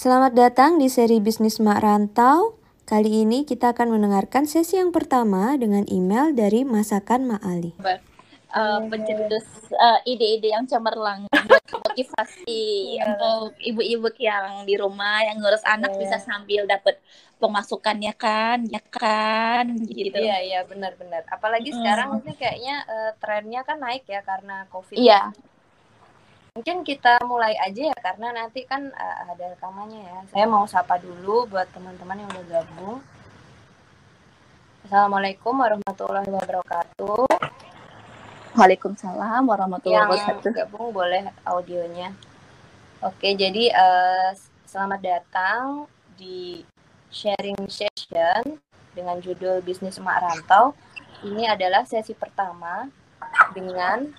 Selamat datang di seri Bisnis Mak Rantau. Kali ini kita akan mendengarkan sesi yang pertama dengan email dari Masakan Mak Ali. uh, pencetus uh, ide-ide yang cemerlang buat motivasi Iya. untuk ibu-ibu yang di rumah yang ngurus anak Iya. bisa sambil dapat pemasukannya kan ya kan gitu Iya iya benar-benar. Apalagi Mm. sekarang ini kayaknya eh, trennya kan naik ya karena covid. iya Mungkin kita mulai aja ya karena nanti kan eh, ada rekamannya ya. Saya mau sapa dulu buat teman-teman yang udah gabung. Assalamualaikum warahmatullahi wabarakatuh. Waalaikumsalam warahmatullahi Yang wabarakatuh gabung boleh audionya. Oke, jadi eh, selamat datang di sharing session dengan judul Bisnis Emak Rantau. Ini adalah sesi pertama dengan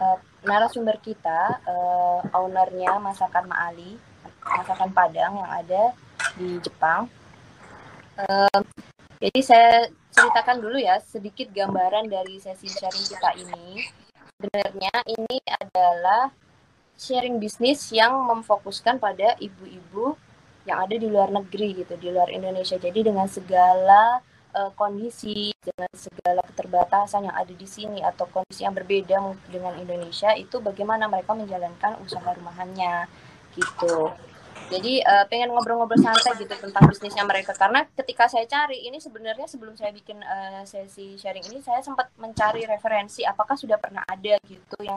eh, narasumber kita, eh, ownernya Masakan Mak Ali, Masakan Padang yang ada di Jepang. Eh, jadi saya ceritakan dulu ya sedikit gambaran dari sesi sharing kita ini. Sebenarnya ini adalah sharing bisnis yang memfokuskan pada ibu-ibu yang ada di luar negeri gitu, di luar Indonesia. Jadi dengan segala eh, kondisi, dengan segala keterbatasan yang ada di sini atau kondisi yang berbeda dengan Indonesia, itu bagaimana mereka menjalankan usaha rumahannya gitu. Jadi eh, pengen ngobrol-ngobrol santai gitu tentang bisnisnya mereka karena ketika saya cari ini sebenarnya sebelum saya bikin eh, sesi sharing ini saya sempat mencari referensi apakah sudah pernah ada gitu yang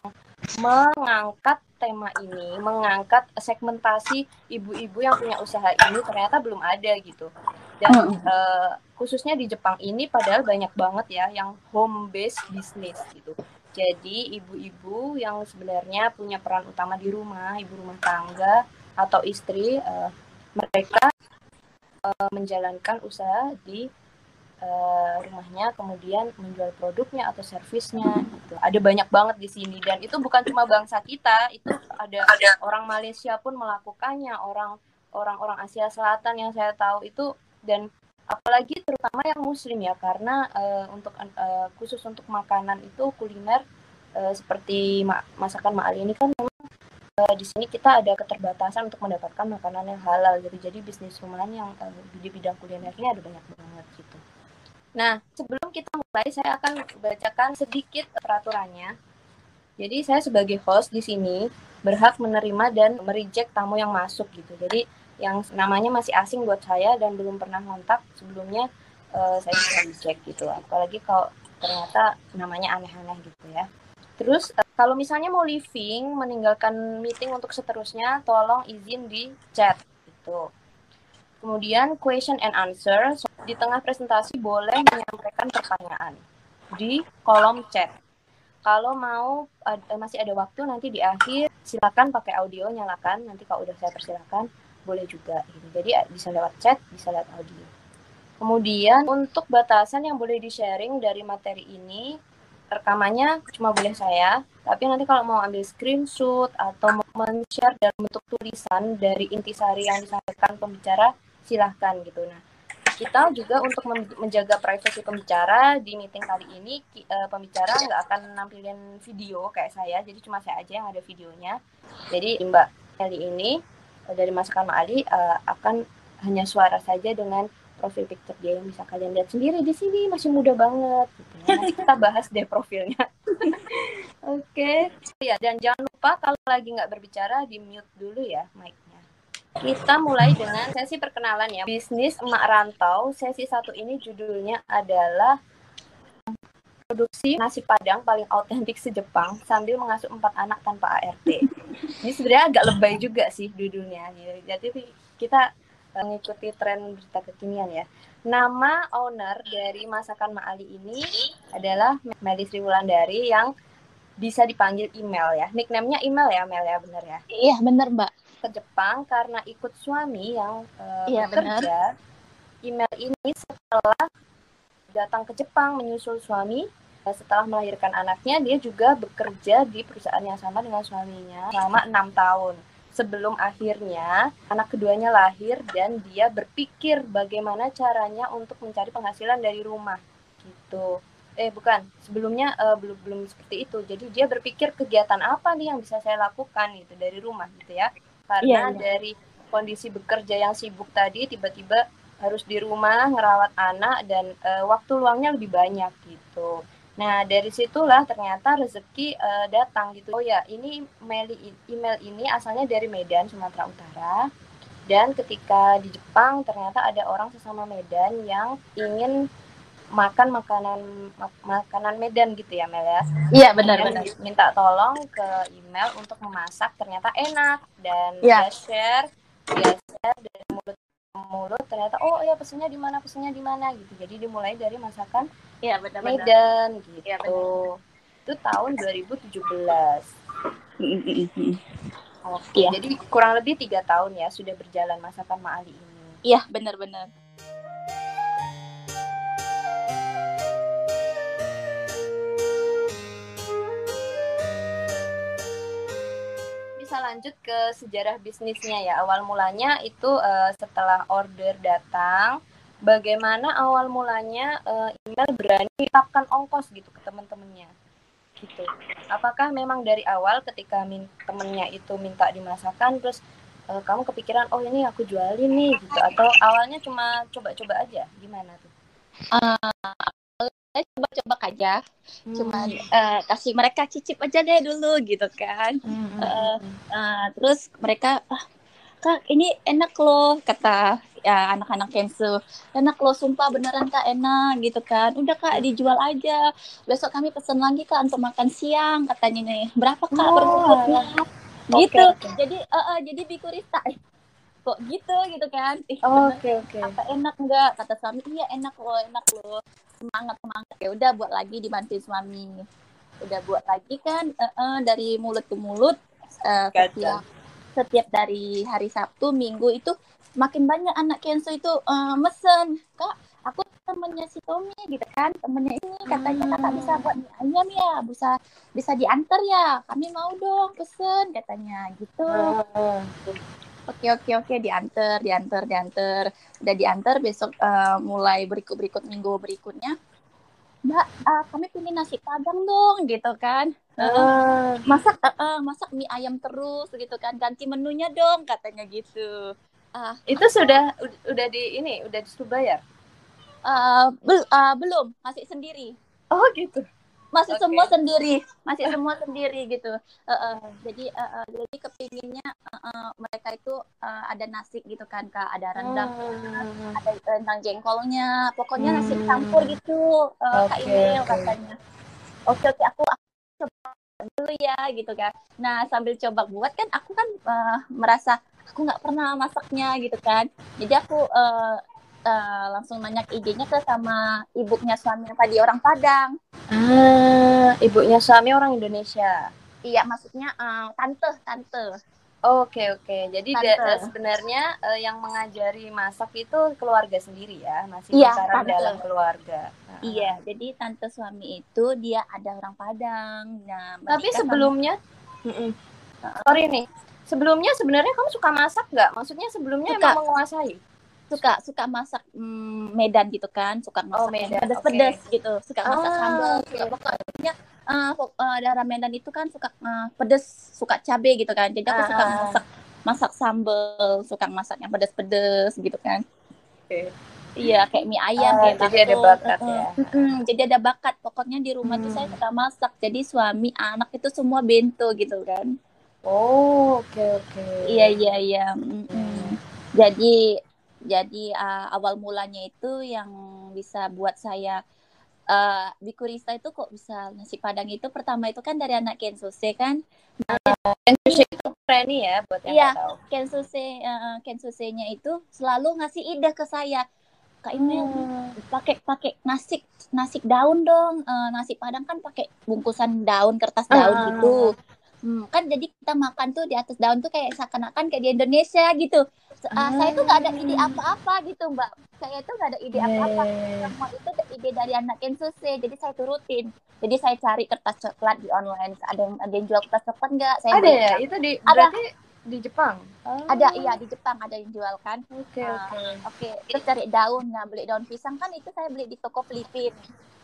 mengangkat tema ini, mengangkat segmentasi ibu-ibu yang punya usaha ini ternyata belum ada gitu. Dan eh, khususnya di Jepang ini padahal banyak banget ya yang home based business gitu. Jadi ibu-ibu yang sebenarnya punya peran utama di rumah, ibu rumah tangga atau istri, eh, mereka eh, menjalankan usaha di eh, rumahnya, kemudian menjual produknya atau servisnya. Gitu. Ada banyak banget di sini dan itu bukan cuma bangsa kita, itu ada orang Malaysia pun melakukannya, orang orang-orang Asia Selatan yang saya tahu itu dan apalagi terutama yang Muslim ya karena eh, untuk eh, khusus untuk makanan itu kuliner eh, seperti ma- masakan Mak Ali ini kan memang eh, di sini kita ada keterbatasan untuk mendapatkan makanan yang halal gitu. Jadi bisnis rumahan yang eh, di bidang kuliner ini ada banyak banget gitu. Nah, sebelum kita mulai saya akan bacakan sedikit peraturannya. Jadi saya sebagai host di sini berhak menerima dan mereject tamu yang masuk gitu. Jadi yang namanya masih asing buat saya dan belum pernah kontak sebelumnya eh, saya bisa reject gitu. Apalagi kalau ternyata namanya aneh-aneh gitu ya. Terus kalau misalnya mau leaving, meninggalkan meeting untuk seterusnya, tolong izin di chat gitu. Kemudian question and answer di tengah presentasi boleh menyampaikan pertanyaan di kolom chat. Kalau mau ad- masih ada waktu nanti di akhir silakan pakai audio nyalakan nanti kalau udah saya persilakan boleh juga gitu. Jadi eh, bisa lewat chat, bisa lewat audio. Kemudian untuk batasan yang boleh di-sharing dari materi ini rekamannya cuma boleh saya, tapi nanti kalau mau ambil screenshot atau mau men-share dalam bentuk tulisan dari intisari yang disampaikan pembicara silahkan gitu. Nah, kita juga untuk menjaga privasi pembicara di meeting kali ini eh, pembicara nggak akan nampilin video kayak saya, jadi cuma saya aja yang ada videonya. Jadi Mbak Eli ini eh, dari Masakan Mak Ali eh, akan hanya suara saja dengan profil picture dia yang bisa kalian lihat sendiri di sini masih muda banget gitu ya. Kita bahas deh profilnya. Oke. Ya, dan jangan lupa kalau lagi nggak berbicara di mute dulu ya mic-nya. Kita mulai dengan sesi perkenalan ya. Bisnis emak rantau. Sesi satu ini judulnya adalah produksi nasi padang paling autentik se-Jepang sambil mengasuh empat anak tanpa ART. Ini sebenarnya agak lebay juga sih judulnya. Jadi kita mengikuti tren berita kekinian ya. Nama owner dari masakan Mak Ali ini adalah Meli Sri Wulandari yang bisa dipanggil email ya. Nickname-nya email ya, Mel ya, bener ya. iya bener mbak Ke Jepang karena ikut suami yang eh, Iya, bekerja. Email ini setelah datang ke Jepang menyusul suami, eh, setelah melahirkan anaknya, dia juga bekerja di perusahaan yang sama dengan suaminya selama enam tahun sebelum akhirnya anak keduanya lahir dan dia berpikir bagaimana caranya untuk mencari penghasilan dari rumah gitu eh bukan sebelumnya eh, belum belum seperti itu jadi dia berpikir kegiatan apa nih yang bisa saya lakukan gitu dari rumah gitu ya karena Iya, iya. dari kondisi bekerja yang sibuk tadi tiba-tiba harus di rumah ngerawat anak dan uh, waktu luangnya lebih banyak gitu. Nah, dari situlah ternyata rezeki uh, datang gitu. Oh ya, ini email, email ini asalnya dari Medan, Sumatera Utara. Dan ketika di Jepang ternyata ada orang sesama Medan yang ingin makan makanan mak makanan Medan gitu ya Mel ya. Iya benar benar. Minta tolong ke email untuk memasak ternyata enak dan ya. dia share dia share dari mulut ke mulut ternyata oh ya pesennya di mana pesennya di mana gitu. Jadi dimulai dari masakan Iya benar benar. Medan gitu. Ya, benar. Itu tahun 2017. Oke, ya. jadi kurang lebih tiga tahun ya sudah berjalan masakan Maali ini. Iya benar-benar. bisa lanjut ke sejarah bisnisnya ya. Awal mulanya itu uh, setelah order datang, bagaimana awal mulanya uh, email berani tetapkan ongkos gitu ke teman-temannya. Gitu. Apakah memang dari awal ketika min temennya itu minta dimasakkan terus uh, kamu kepikiran oh ini aku jualin nih gitu atau awalnya cuma coba-coba aja gimana tuh? Uh, coba-coba aja hmm. cuma uh, kasih mereka cicip aja deh dulu gitu kan hmm. uh, uh, terus mereka ah, kak ini enak loh kata ya anak-anak Kensu. Enak loh sumpah beneran kak enak gitu kan. Udah kak dijual aja. Besok kami pesen lagi kak untuk makan siang katanya nih. Berapa kak oh, gitu. Okay. jadi uh, uh, jadi bikurista kok gitu gitu kan? Oke oke okay, okay. apa enak enggak kata suami iya enak loh enak loh. Semangat semangat. Ya udah buat lagi dibantuin suami. Udah buat lagi kan uh, uh, dari mulut ke mulut uh, setiap setiap dari hari Sabtu Minggu itu makin banyak anak Kenzo itu uh, mesen. Kak aku temennya si Tommy gitu kan temennya ini katanya kakak bisa hmm. buat mie ayam ya bisa bisa diantar ya. Kami mau dong pesen katanya. Gitu. Uh. Oke oke oke diantar diantar diantar. Udah diantar besok uh, mulai berikut berikut minggu berikutnya Mbak uh, kami pilih nasi padang dong gitu kan. Uh, masak uh, uh, masak mie ayam terus gitu kan. Ganti menunya dong katanya gitu. Uh, itu sudah udah di ini udah disuruh bayar? Uh, bel uh, belum masih sendiri. Oh gitu masih okay. semua sendiri. Masih semua sendiri gitu. Uh, uh, jadi uh, uh, jadi kepinginnya uh, uh, mereka itu uh, ada nasi gitu kan kak. Ada rendang hmm. ada rendang jengkolnya. Pokoknya nasi hmm. campur gitu uh, okay, kak Emil okay. katanya oke. okay, oke okay, aku, aku coba dulu ya gitu kan nah sambil coba buat kan aku kan uh, merasa aku nggak pernah masaknya gitu kan. Jadi aku uh, uh, langsung nanya IG-nya ke sama ibunya suami yang tadi orang Padang. Ah, ibunya suami orang Indonesia. Iya, maksudnya uh, tante, tante. Oke okay, oke. Okay. Jadi da- sebenarnya uh, yang mengajari masak itu keluarga sendiri ya, masih iya, dalam keluarga. Uh. Iya, jadi tante suami itu dia ada orang Padang. Nah, tapi sebelumnya, sama... sorry nih, sebelumnya sebenarnya kamu suka masak nggak? Maksudnya sebelumnya suka. emang menguasai? Suka suka masak mm, Medan gitu kan suka masak oh, Medan. pedas-pedas okay. gitu suka masak ah, sambal okay. suka pokoknya uh, uh, daerah Medan itu kan suka uh, pedas suka cabe gitu kan jadi aku uh, suka masak masak sambal suka masak yang pedas-pedas gitu kan okay. Iya kayak mie ayam uh, kayak jadi ada bakat uh, ya. Uh, jadi ada bakat. Pokoknya di rumah hmm. tuh saya suka masak. Jadi suami anak itu semua bento gitu kan. Oh oke okay, oke. Okay. Iya iya iya. Mm -hmm. Jadi jadi uh, awal mulanya itu yang bisa buat saya uh, Bikurista itu kok bisa nasi padang itu pertama itu kan dari anak Kensose kan. Uh, Kensose itu keren ya buat yang Iya, Kensose uh, Kensose-nya itu selalu ngasih ide ke saya. Kak ini hmm. pakai pakai nasi nasi daun dong. Uh, nasi padang kan pakai bungkusan daun kertas daun uh. gitu. Hmm, kan jadi kita makan tuh di atas daun tuh kayak seakan-akan kayak di Indonesia gitu. Uh, saya tuh nggak ada ide ah. apa-apa gitu mbak. Saya tuh nggak ada ide apa-apa. semua itu ide dari anak Kensuse jadi saya turutin. Jadi saya cari kertas coklat di online. Ada yang ada yang jual kertas coklat nggak? Saya ada ya? itu di ada. di Jepang? Oh. ada iya di Jepang ada yang jual kan. Oke okay, uh, oke. Okay. okay. terus cari daun. Nah beli daun pisang kan itu saya beli di toko Filipin.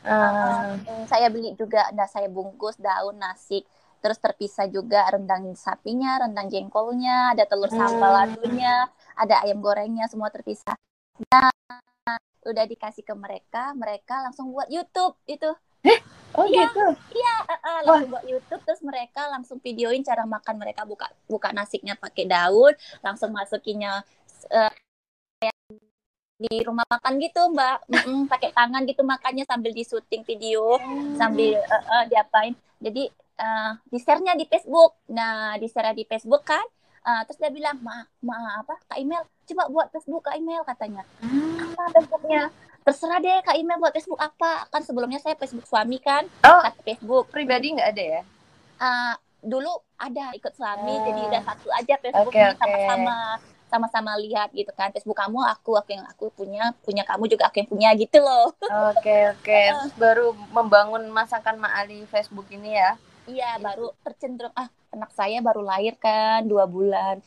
Uh. uh, saya beli juga. Nah saya bungkus daun nasi terus terpisah juga rendang sapinya, rendang jengkolnya, ada telur sambal Hmm. ladunya, ada ayam gorengnya, semua terpisah. Nah, udah dikasih ke mereka, mereka langsung buat YouTube itu. Oh Iya. gitu. Ah, ah, langsung buat YouTube terus mereka langsung videoin cara makan mereka buka buka nasinya pakai daun, langsung masukinnya eh, kayak di rumah makan gitu, Mbak. Mm-mm, pakai tangan gitu makannya sambil di syuting video, sambil eh, eh, diapain. Jadi eh, di share-nya di Facebook. Nah, di share di Facebook kan. eh, terus dia bilang, "Ma, ma apa? Kak Email, coba buat Facebook Kak Email," katanya. Apa Facebooknya? Terserah deh Kak Email buat Facebook apa. Kan sebelumnya saya Facebook suami kan, Oh. kata Facebook. pribadi nggak ada ya? Ah, dulu ada ikut suami, Ah. jadi udah satu aja Facebooknya oke. sama-sama sama-sama lihat gitu kan Facebook kamu aku aku yang aku punya punya kamu juga aku yang punya gitu loh Oke oke. Terus baru membangun masakan Mak Ali Facebook ini ya. Iya baru tercenderung ah anak saya baru lahir kan dua bulan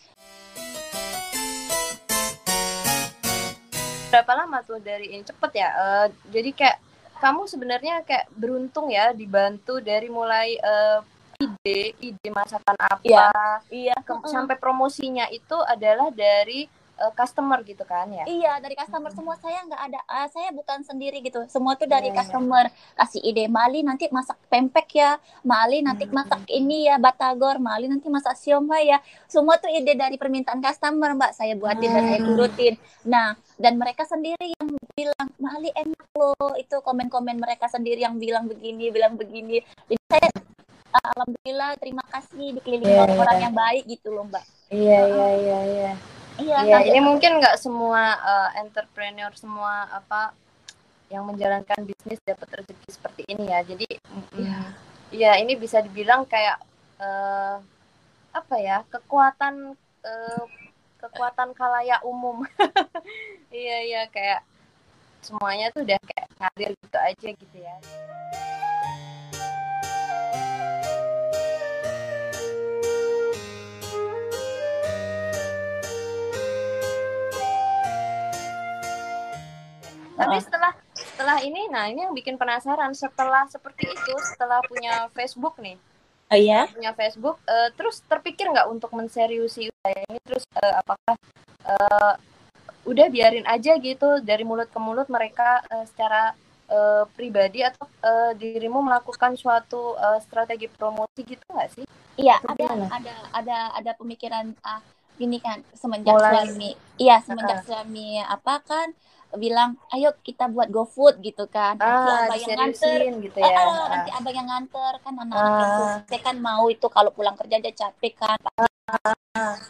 Berapa lama tuh dari ini cepet ya? Eh, jadi kayak kamu sebenarnya kayak beruntung ya dibantu dari mulai eh, ide ide masakan apa Iya. iya ke- Mm-mm. sampai promosinya itu adalah dari eh, customer gitu kan ya? Iya dari customer semua saya nggak ada ah, saya bukan sendiri gitu. Semua tuh dari Iya, iya. customer. Kasih ide Mali nanti masak pempek ya. Mali nanti Hmm. masak ini ya batagor. Mali nanti masak siomay ya. Semua tuh ide dari permintaan customer mbak. Saya buatin dan saya Hmm. turutin. Nah dan mereka sendiri yang bilang Mali enak loh. Itu komen-komen mereka sendiri yang bilang begini bilang begini. Jadi saya ah, alhamdulillah terima kasih dikelilingi Iya, orang-orang iya. yang baik gitu loh mbak. Iya iya iya iya. sampai- ini mungkin nggak semua eh, entrepreneur semua apa yang menjalankan bisnis dapat rezeki seperti ini ya. Jadi mm, Iya. Iya, ini bisa dibilang kayak eh, apa ya kekuatan eh, kekuatan kalayak umum. iya iya kayak semuanya tuh udah kayak ngalir gitu aja gitu ya. Tapi setelah setelah ini, nah ini yang bikin penasaran. Setelah seperti itu, setelah punya Facebook nih, oh iya punya Facebook, eh, terus terpikir nggak untuk menseriusi usaha ini? Terus eh, apakah eh, udah biarin aja gitu dari mulut ke mulut mereka eh, secara eh, pribadi atau eh, dirimu melakukan suatu eh, strategi promosi gitu nggak sih? Iya, ada ada ada ada pemikiran ah gini kan semenjak Mulai- suami. Iya, semenjak suami apa kan bilang, "Ayo kita buat GoFood" gitu kan. Nanti Ah, abang yang nganter. gitu Ah, ya. ah, nanti abang yang nganter kan anak-anak Ah. kan mau itu kalau pulang kerja dia capek kan.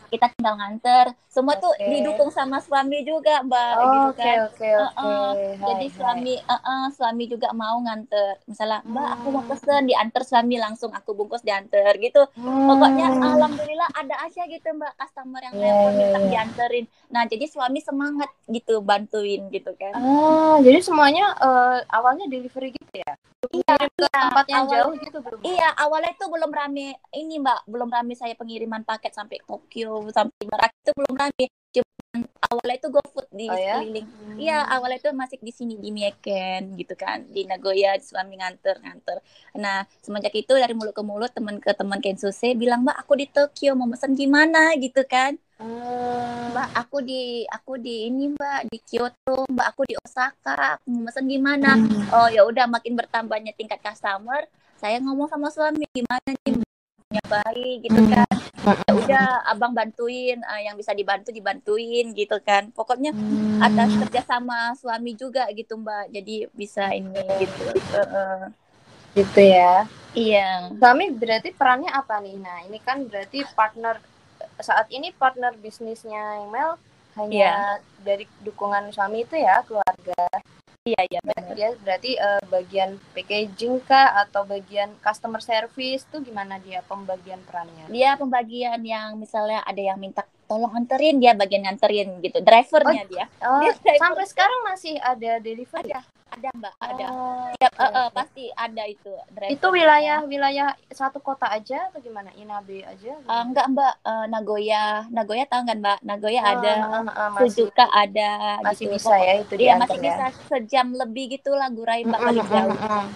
Kita tinggal nganter. Semua tuh Oke. didukung sama suami juga, Mbak, Oh, gitu kan. oke Uh, oke. uh. Hai, Jadi hai. suami, uh, uh, suami juga mau nganter. Misalnya, Mbak, aku mau Hmm. pesen diantar suami langsung aku bungkus diantar gitu. Pokoknya Hmm. alhamdulillah ada aja gitu Mbak customer yang Iya, nelpon iya, minta iya. dianterin. Nah, jadi suami semangat gitu bantuin gitu kan. Ah, jadi semuanya eh, awalnya delivery gitu ya? Iya, ke tempat yang awal- jauh gitu belum? Iya, awalnya itu belum rame ini Mbak, belum rame saya pengiriman paket sampai Tokyo, sampai Merak itu belum rame. Cuman awalnya itu GoFood di Oh ya? sekeliling. Iya, awalnya itu masih di sini di Mieken gitu kan, di Nagoya suami nganter nganter. Nah, semenjak itu dari mulut ke mulut teman ke teman Kensuse bilang, "Mbak, aku di Tokyo mau pesen gimana?" gitu kan. Ah, Mbak, aku di aku di ini Mbak di Kyoto, Mbak aku di Osaka, aku mau pesen gimana? Hmm. Oh ya udah makin bertambahnya tingkat customer, saya ngomong sama suami gimana nih punya bayi gitu Hmm. kan. Ya udah abang bantuin, ah, yang bisa dibantu dibantuin gitu kan. Pokoknya Hmm. atas kerja sama suami juga gitu Mbak, jadi bisa ini gitu. Heeh. gitu ya. Iya. Suami berarti perannya apa nih? Nah, ini kan berarti partner saat ini partner bisnisnya Mel hanya Iya. dari dukungan suami itu ya keluarga. Iya iya benar. Dia berarti eh, bagian packaging kah atau bagian customer service tuh gimana dia pembagian perannya? Dia pembagian yang misalnya ada yang minta tolong anterin dia bagian nganterin gitu. Drivernya dia. Oh, Dia driver. sampai sekarang masih ada delivery? Ada, ada Mbak, ada. Oh, Tiap oke, eh, eh, oke. pasti ada itu driver. Itu wilayah wilayah satu kota aja atau gimana? Inabe aja? Eh, enggak Mbak, Eh, Nagoya. Nagoya tahu kan Mbak? Nagoya Ah, ada. masih Suzuka ada masih gitu. bisa ya itu Iya diantar masih ya. bisa sejam lebih gitu lah Gurai Mbak Mm, paling jauh. mm,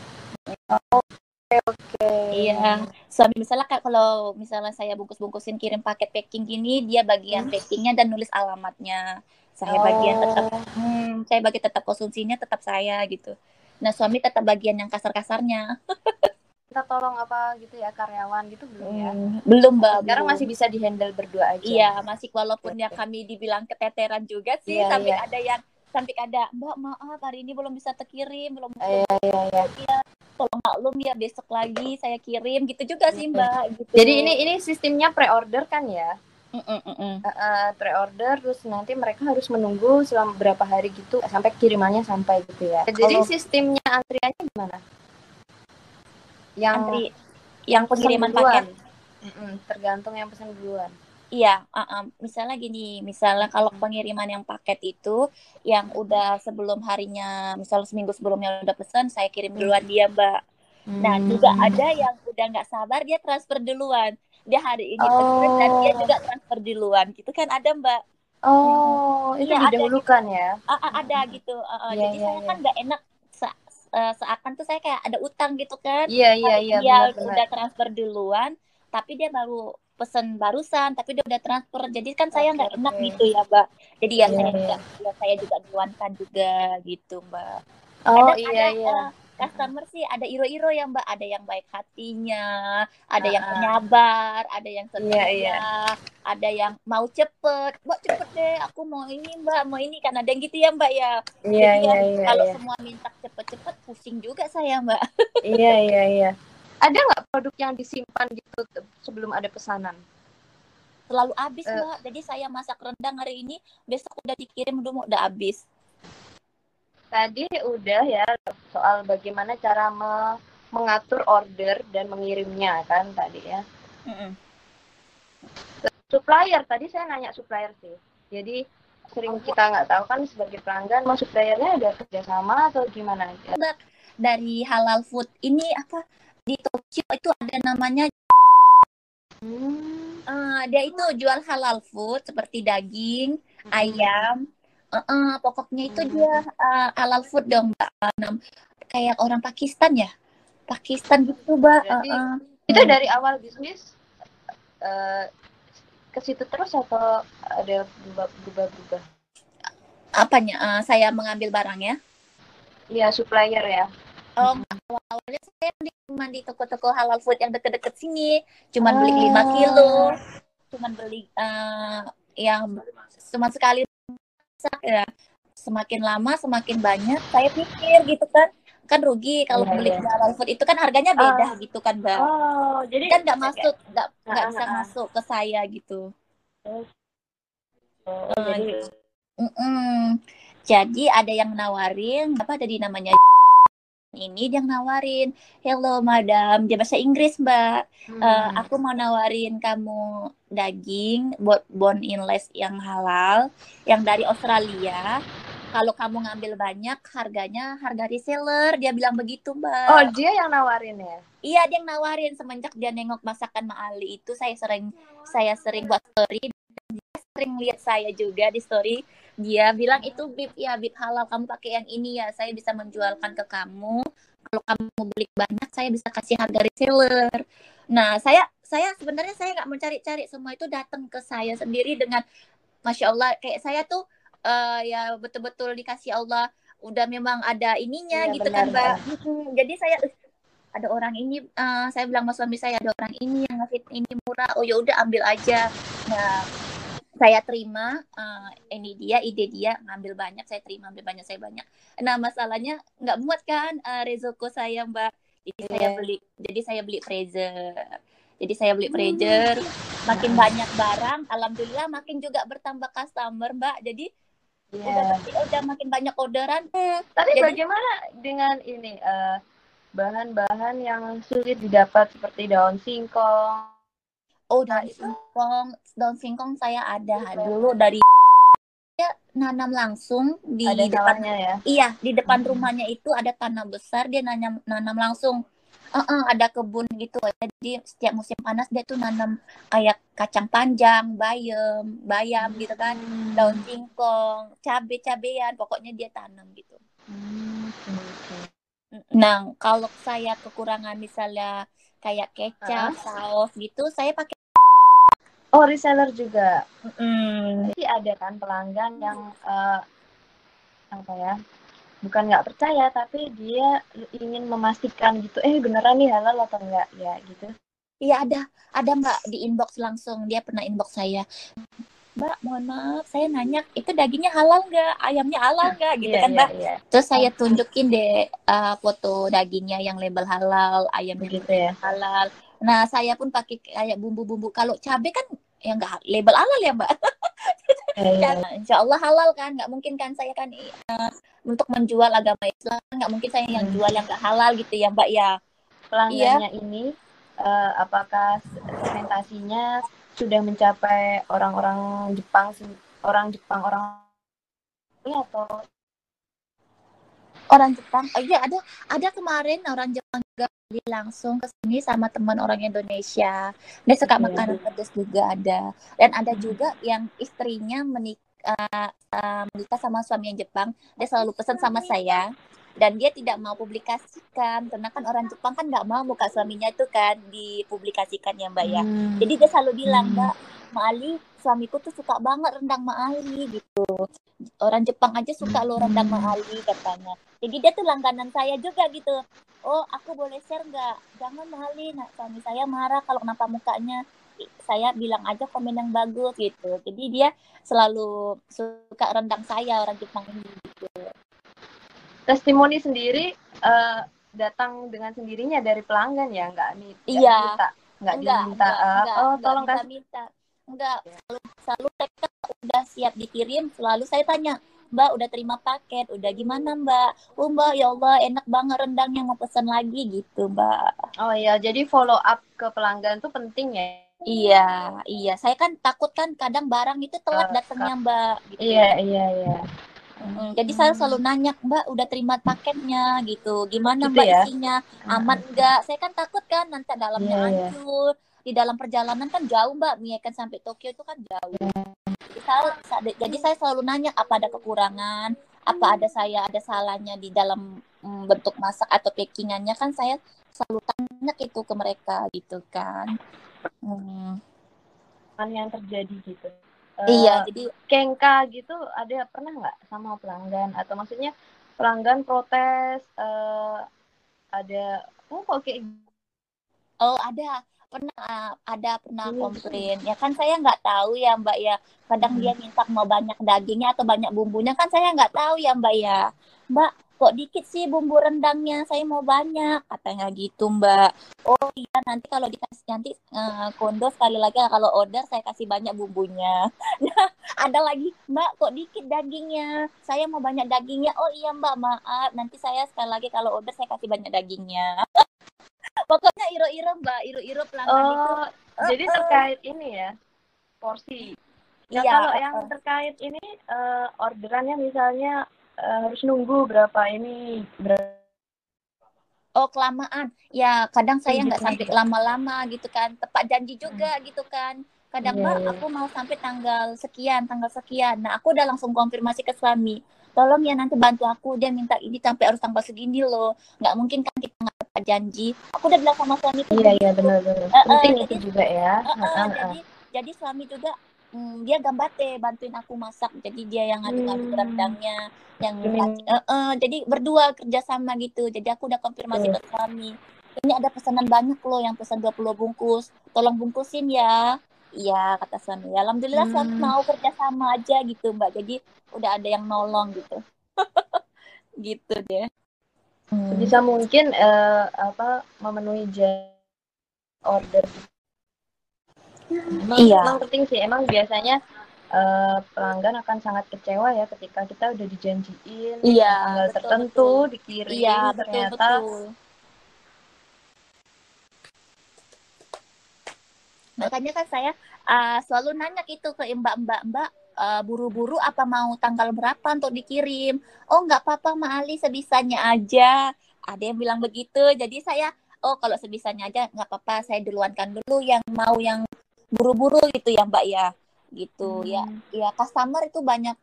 mm. Oke. Iya, suami misalnya kayak kalau misalnya saya bungkus-bungkusin kirim paket packing gini, dia bagian Hmm. packingnya dan nulis alamatnya. Saya bagian tetap, hmm, saya bagi tetap konsumsinya tetap saya gitu. Nah suami tetap bagian yang kasar-kasarnya. kita tolong apa gitu ya karyawan gitu belum ya? Hmm, belum mbak. Sekarang belum. masih bisa dihandle berdua aja. Iya, masih walaupun ya kami dibilang keteteran juga sih, Iya, sampai iya. ada yang sampai ada Mbak maaf hari ini belum bisa terkirim, belum Iya, iya, iya. tolong maklum ya besok lagi saya kirim gitu juga sih Mbak. Gitu. Jadi ini ini sistemnya pre-order kan ya? Mm-mm. Eh, eh, pre-order terus nanti mereka harus menunggu selama berapa hari gitu sampai kirimannya sampai gitu ya. Jadi Kalau- sistemnya antriannya gimana? Yang antri yang pengiriman paket. Mm-mm, tergantung yang pesan duluan. Iya, uh, uh, misalnya gini, misalnya kalau pengiriman yang paket itu yang udah sebelum harinya, misalnya seminggu sebelumnya udah pesan, saya kirim duluan dia Mbak. Nah, Hmm. juga ada yang udah nggak sabar dia transfer duluan. Dia hari ini pesan dan dia Oh. juga transfer duluan. Gitu kan ada Mbak. Oh, itu Iya, ada didahulukan ya? Ah, ah, ada gitu. Uh, uh, Iya, jadi iya, saya iya. kan nggak enak se- uh, seakan tuh saya kayak ada utang gitu kan. Iya, iya, iya, dia udah transfer duluan, tapi dia baru pesen barusan, tapi dia udah transfer. Jadi kan saya nggak enak gitu ya, Mbak. Jadi ya Iya, saya iya. juga ya saya juga duluankan juga gitu, Mbak. Oh, Kadang iya, ada iya. uh, customer sih ada iro-iro ya, Mbak. Ada yang baik hatinya, ada yang Ah, ah. penyabar, ada yang Iya, setia, iya. ada yang mau cepet. Mbak cepet deh, aku mau ini, Mbak, mau ini kan ada yang gitu ya, Mbak ya. Iya, Jadi iya, ya, iya, kalau iya. semua minta cepet-cepet pusing juga saya, Mbak. Iya, iya, iya. Ada nggak produk yang disimpan gitu sebelum ada pesanan? selalu habis Eh. mbak jadi saya masak rendang hari ini besok udah dikirim dulu udah habis Tadi udah ya soal bagaimana cara me- mengatur order dan mengirimnya kan tadi ya. Supplier tadi saya nanya supplier sih. Jadi sering kita nggak tahu kan sebagai pelanggan mau suppliernya ada kerjasama atau gimana? dari halal food ini apa di Tokyo itu ada namanya Hmm. eh, dia itu jual halal food seperti daging ayam Eh, eh, pokoknya itu dia eh, halal food dong mbak kayak orang Pakistan ya Pakistan gitu mbak Berarti eh. Itu dari awal bisnis eh, ke situ terus atau ada berubah-ubah? apanya Eh, saya mengambil barangnya Iya supplier ya. Oh, awalnya saya cuma di toko-toko halal food yang deket-deket sini, cuman beli Ah. 5 kilo, cuman beli eh, yang cuma sekali masak ya. Semakin lama semakin banyak, saya pikir gitu kan, kan rugi kalau Iya, beli di halal food itu kan harganya beda gitu kan, Mbak. Oh, jadi Kan nggak masuk, nggak nggak Ah, bisa ah, ah. masuk ke saya gitu. Oh, Eh, jadi Mm-mm. Jadi ada yang nawarin apa tadi namanya ini dia yang nawarin, hello madam, dia bahasa Inggris mbak. hmm. Eh, aku mau nawarin kamu daging buat bone inless yang halal, yang dari Australia. Kalau kamu ngambil banyak, harganya harga reseller. Dia bilang begitu, Mbak. Oh, dia yang nawarin ya? Iya, dia yang nawarin semenjak dia nengok masakan Mak Ali itu saya sering saya sering buat story sering lihat saya juga di story. Dia bilang itu bib ya bib halal kamu pakai yang ini ya. Saya bisa menjualkan ke kamu. Kalau kamu beli banyak saya bisa kasih harga reseller. Nah, saya saya sebenarnya saya nggak mencari-cari semua itu datang ke saya sendiri dengan Masya Allah kayak saya tuh eh, ya betul-betul dikasih Allah udah memang ada ininya Iya, gitu benar, kan Mbak. Mm-mm. Jadi saya "Ih, ada orang ini eh, saya bilang sama suami saya ada orang ini yang ngasih ini murah oh ya udah ambil aja nah saya terima eh, ini dia ide dia ngambil banyak saya terima ambil banyak saya banyak nah masalahnya nggak muat kan eh, rezeki saya mbak jadi saya Iya. beli jadi saya beli freezer jadi saya beli freezer makin banyak barang alhamdulillah makin juga bertambah customer mbak jadi Iya. udah udah makin banyak orderan Hmm, Tapi Jadi- bagaimana dengan ini eh, bahan-bahan yang sulit didapat seperti daun singkong? Oh, daun singkong, daun singkong saya ada dulu dari ya nanam langsung di Ada depan. ya? Iya, di depan Hmm. rumahnya itu ada tanah besar, dia nanam nanam langsung. Eh, eh, ada kebun gitu. Jadi setiap musim panas dia tuh nanam kayak kacang panjang, bayam, bayam gitu kan, daun singkong, cabe-cabean, pokoknya dia tanam gitu. Hmm, oke. Nah, kalau saya kekurangan misalnya kayak kecap, saus gitu, saya pakai Oh, reseller juga. mm, Jadi ada kan pelanggan yang eh, apa ya? Bukan nggak percaya, tapi dia ingin memastikan gitu. Eh beneran nih halal atau enggak ya gitu. Iya ada, ada Mbak di inbox langsung dia pernah inbox saya. Mbak, mohon maaf, saya nanya itu dagingnya halal nggak, ayamnya halal nggak, gitu Iya, kan iya, Mbak. iya. Terus saya tunjukin deh uh, foto dagingnya yang label halal, ayamnya Begitu ya. halal. Nah saya pun pakai kayak bumbu-bumbu. Kalau cabai kan ya nggak label halal ya Mbak. Iya, iya. Kan, insya Allah halal kan, nggak mungkin kan saya kan uh, untuk menjual agama Islam nggak mungkin saya yang Hmm. jual yang nggak halal gitu ya Mbak ya. Pelanggannya ini eh, apakah segmentasinya sudah mencapai orang-orang Jepang orang Jepang orang ini atau orang Jepang oh iya ada ada kemarin orang Jepang juga beli langsung ke sini sama teman orang Indonesia dia suka Iya. makanan pedas juga ada dan ada Hmm. juga yang istrinya menikah menikah sama suami yang Jepang dia selalu pesan sama saya dan dia tidak mau publikasikan karena kan orang Jepang kan nggak mau muka suaminya itu kan dipublikasikan ya Mbak ya Hmm. jadi dia selalu bilang Hmm. Mbak Ma Ali suamiku tuh suka banget rendang Ma Ali gitu. Orang Jepang aja suka lo rendang Ma Ali katanya. Jadi dia tuh langganan saya juga gitu. Oh aku boleh share nggak? Jangan Ma Ali nah suami saya marah kalau kenapa mukanya. Saya bilang aja komen yang bagus gitu. Jadi dia selalu suka rendang saya orang Jepang ini gitu. Testimoni sendiri eh, datang dengan sendirinya dari pelanggan ya? Nggak nih nggak Iya. diminta? Nggak enggak, diminta enggak, eh, enggak, oh enggak tolong kasih minta. Enggak, selalu, selalu mereka udah siap dikirim, selalu saya tanya, Mbak udah terima paket, udah gimana Mbak? Oh Mbak, ya Allah enak banget rendangnya mau pesan lagi gitu Mbak. oh ya jadi follow up ke pelanggan tuh penting ya Iya, iya. Saya kan takut kan kadang barang itu telat datangnya Mbak. Gitu. iya iya iya Mm, jadi saya selalu nanya, Mbak udah terima paketnya gitu. Gimana Gitu Mbak ya? isinya? Aman enggak? Saya kan takut kan nanti dalamnya Iya, iya. hancur. Di dalam perjalanan kan jauh Mbak, Mia kan sampai Tokyo itu kan jauh. Jadi saya, jadi saya selalu nanya apa ada kekurangan, apa ada saya ada salahnya di dalam mm, bentuk masak atau packingannya kan saya selalu tanya itu ke mereka gitu kan. Hmm. Yang terjadi gitu Iya, Eh, jadi kengka gitu ada pernah nggak sama pelanggan atau maksudnya pelanggan protes eh, ada oh kok kayak Oh ada pernah uh, ada pernah Ini. komplain ya kan saya nggak tahu ya mbak ya kadang Hmm. dia minta mau banyak dagingnya atau banyak bumbunya kan saya nggak tahu ya mbak ya mbak kok dikit sih bumbu rendangnya? Saya mau banyak. Katanya gitu mbak. Oh iya nanti kalau dikasih nanti uh, kondo sekali lagi. Kalau order saya kasih banyak bumbunya. Nah ada lagi mbak kok dikit dagingnya? Saya mau banyak dagingnya. Oh iya mbak. Maaf. Nanti saya sekali lagi kalau order saya kasih banyak dagingnya. Pokoknya iro-iro mbak. Iro-iro pelanggan itu. oh jadi terkait ini ya porsi. Nah, Iya, kalau uh, yang uh. terkait ini eh, orderannya misalnya eh, harus nunggu berapa ini berapa oh kelamaan. Ya kadang saya nggak sampai lama-lama gitu kan. Tepat janji juga gitu kan. Kadang Iya, mbak iya. aku mau sampai tanggal sekian tanggal sekian. Nah aku udah langsung konfirmasi ke suami tolong ya nanti bantu aku. Dia minta ini sampai harus tanggal segini loh. Nggak mungkin kan kita nggak tepat janji. Aku udah bilang sama suami iya iya benar-benar penting itu juga ya. Eh, eh, Heeh, heeh. jadi jadi suami juga mm, dia gambate bantuin aku masak. Jadi dia yang ngadu-ngadu Hmm. rendangnya yang Demi- eh, eh, jadi berdua kerjasama gitu. Jadi aku udah konfirmasi ke suami. Ini ada pesanan banyak loh yang pesan 20 bungkus. Tolong bungkusin ya. Iya kata suami. Alhamdulillah suami Hmm. mau kerjasama aja gitu mbak. Jadi udah ada yang nolong gitu. Gitu deh. Hmm. sebisa mungkin eh, apa memenuhi order Emang, Iya. emang penting sih emang biasanya eh, pelanggan akan sangat kecewa ya ketika kita udah dijanjiin Iya, tanggal betul, tertentu betul. dikirim Iya betul ternyata betul. Makanya kan saya uh, selalu nanya gitu ke mbak-mbak mbak uh, buru-buru apa mau tanggal berapa untuk dikirim? Oh nggak apa-apa Ma Ali sebisanya aja. Ada yang bilang begitu. Jadi saya oh kalau sebisanya aja nggak apa-apa. Saya duluankan dulu yang mau yang buru-buru gitu ya mbak ya. Gitu ya. Hmm. Ya customer itu banyak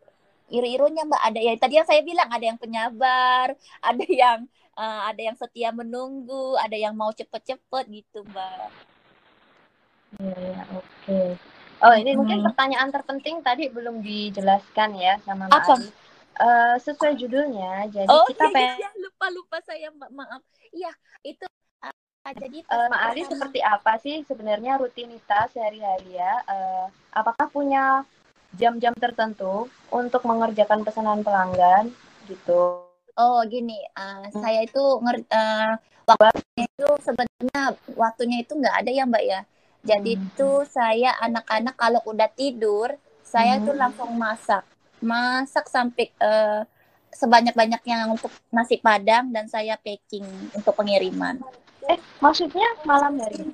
iru-irunya mbak ada ya tadi yang saya bilang ada yang penyabar ada yang uh, ada yang setia menunggu ada yang mau cepet-cepet gitu mbak ya ya oke okay. oh ini hmm. mungkin pertanyaan terpenting tadi belum dijelaskan ya sama mbak apa? Uh, sesuai judulnya jadi oh, kita iya, pengen iya, lupa lupa saya mbak maaf iya itu jadi uh, Mbak Ali seperti apa sih sebenarnya rutinitas sehari-hari ya uh, apakah punya jam-jam tertentu untuk mengerjakan pesanan pelanggan gitu. Oh gini, uh, hmm. saya itu uh, waktunya itu sebenarnya waktunya itu nggak ada ya mbak ya. Jadi hmm. itu saya anak-anak kalau udah tidur, saya hmm. tuh langsung masak, masak sampai uh, sebanyak-banyaknya untuk nasi padang dan saya packing untuk pengiriman. Eh, maksudnya malam hari?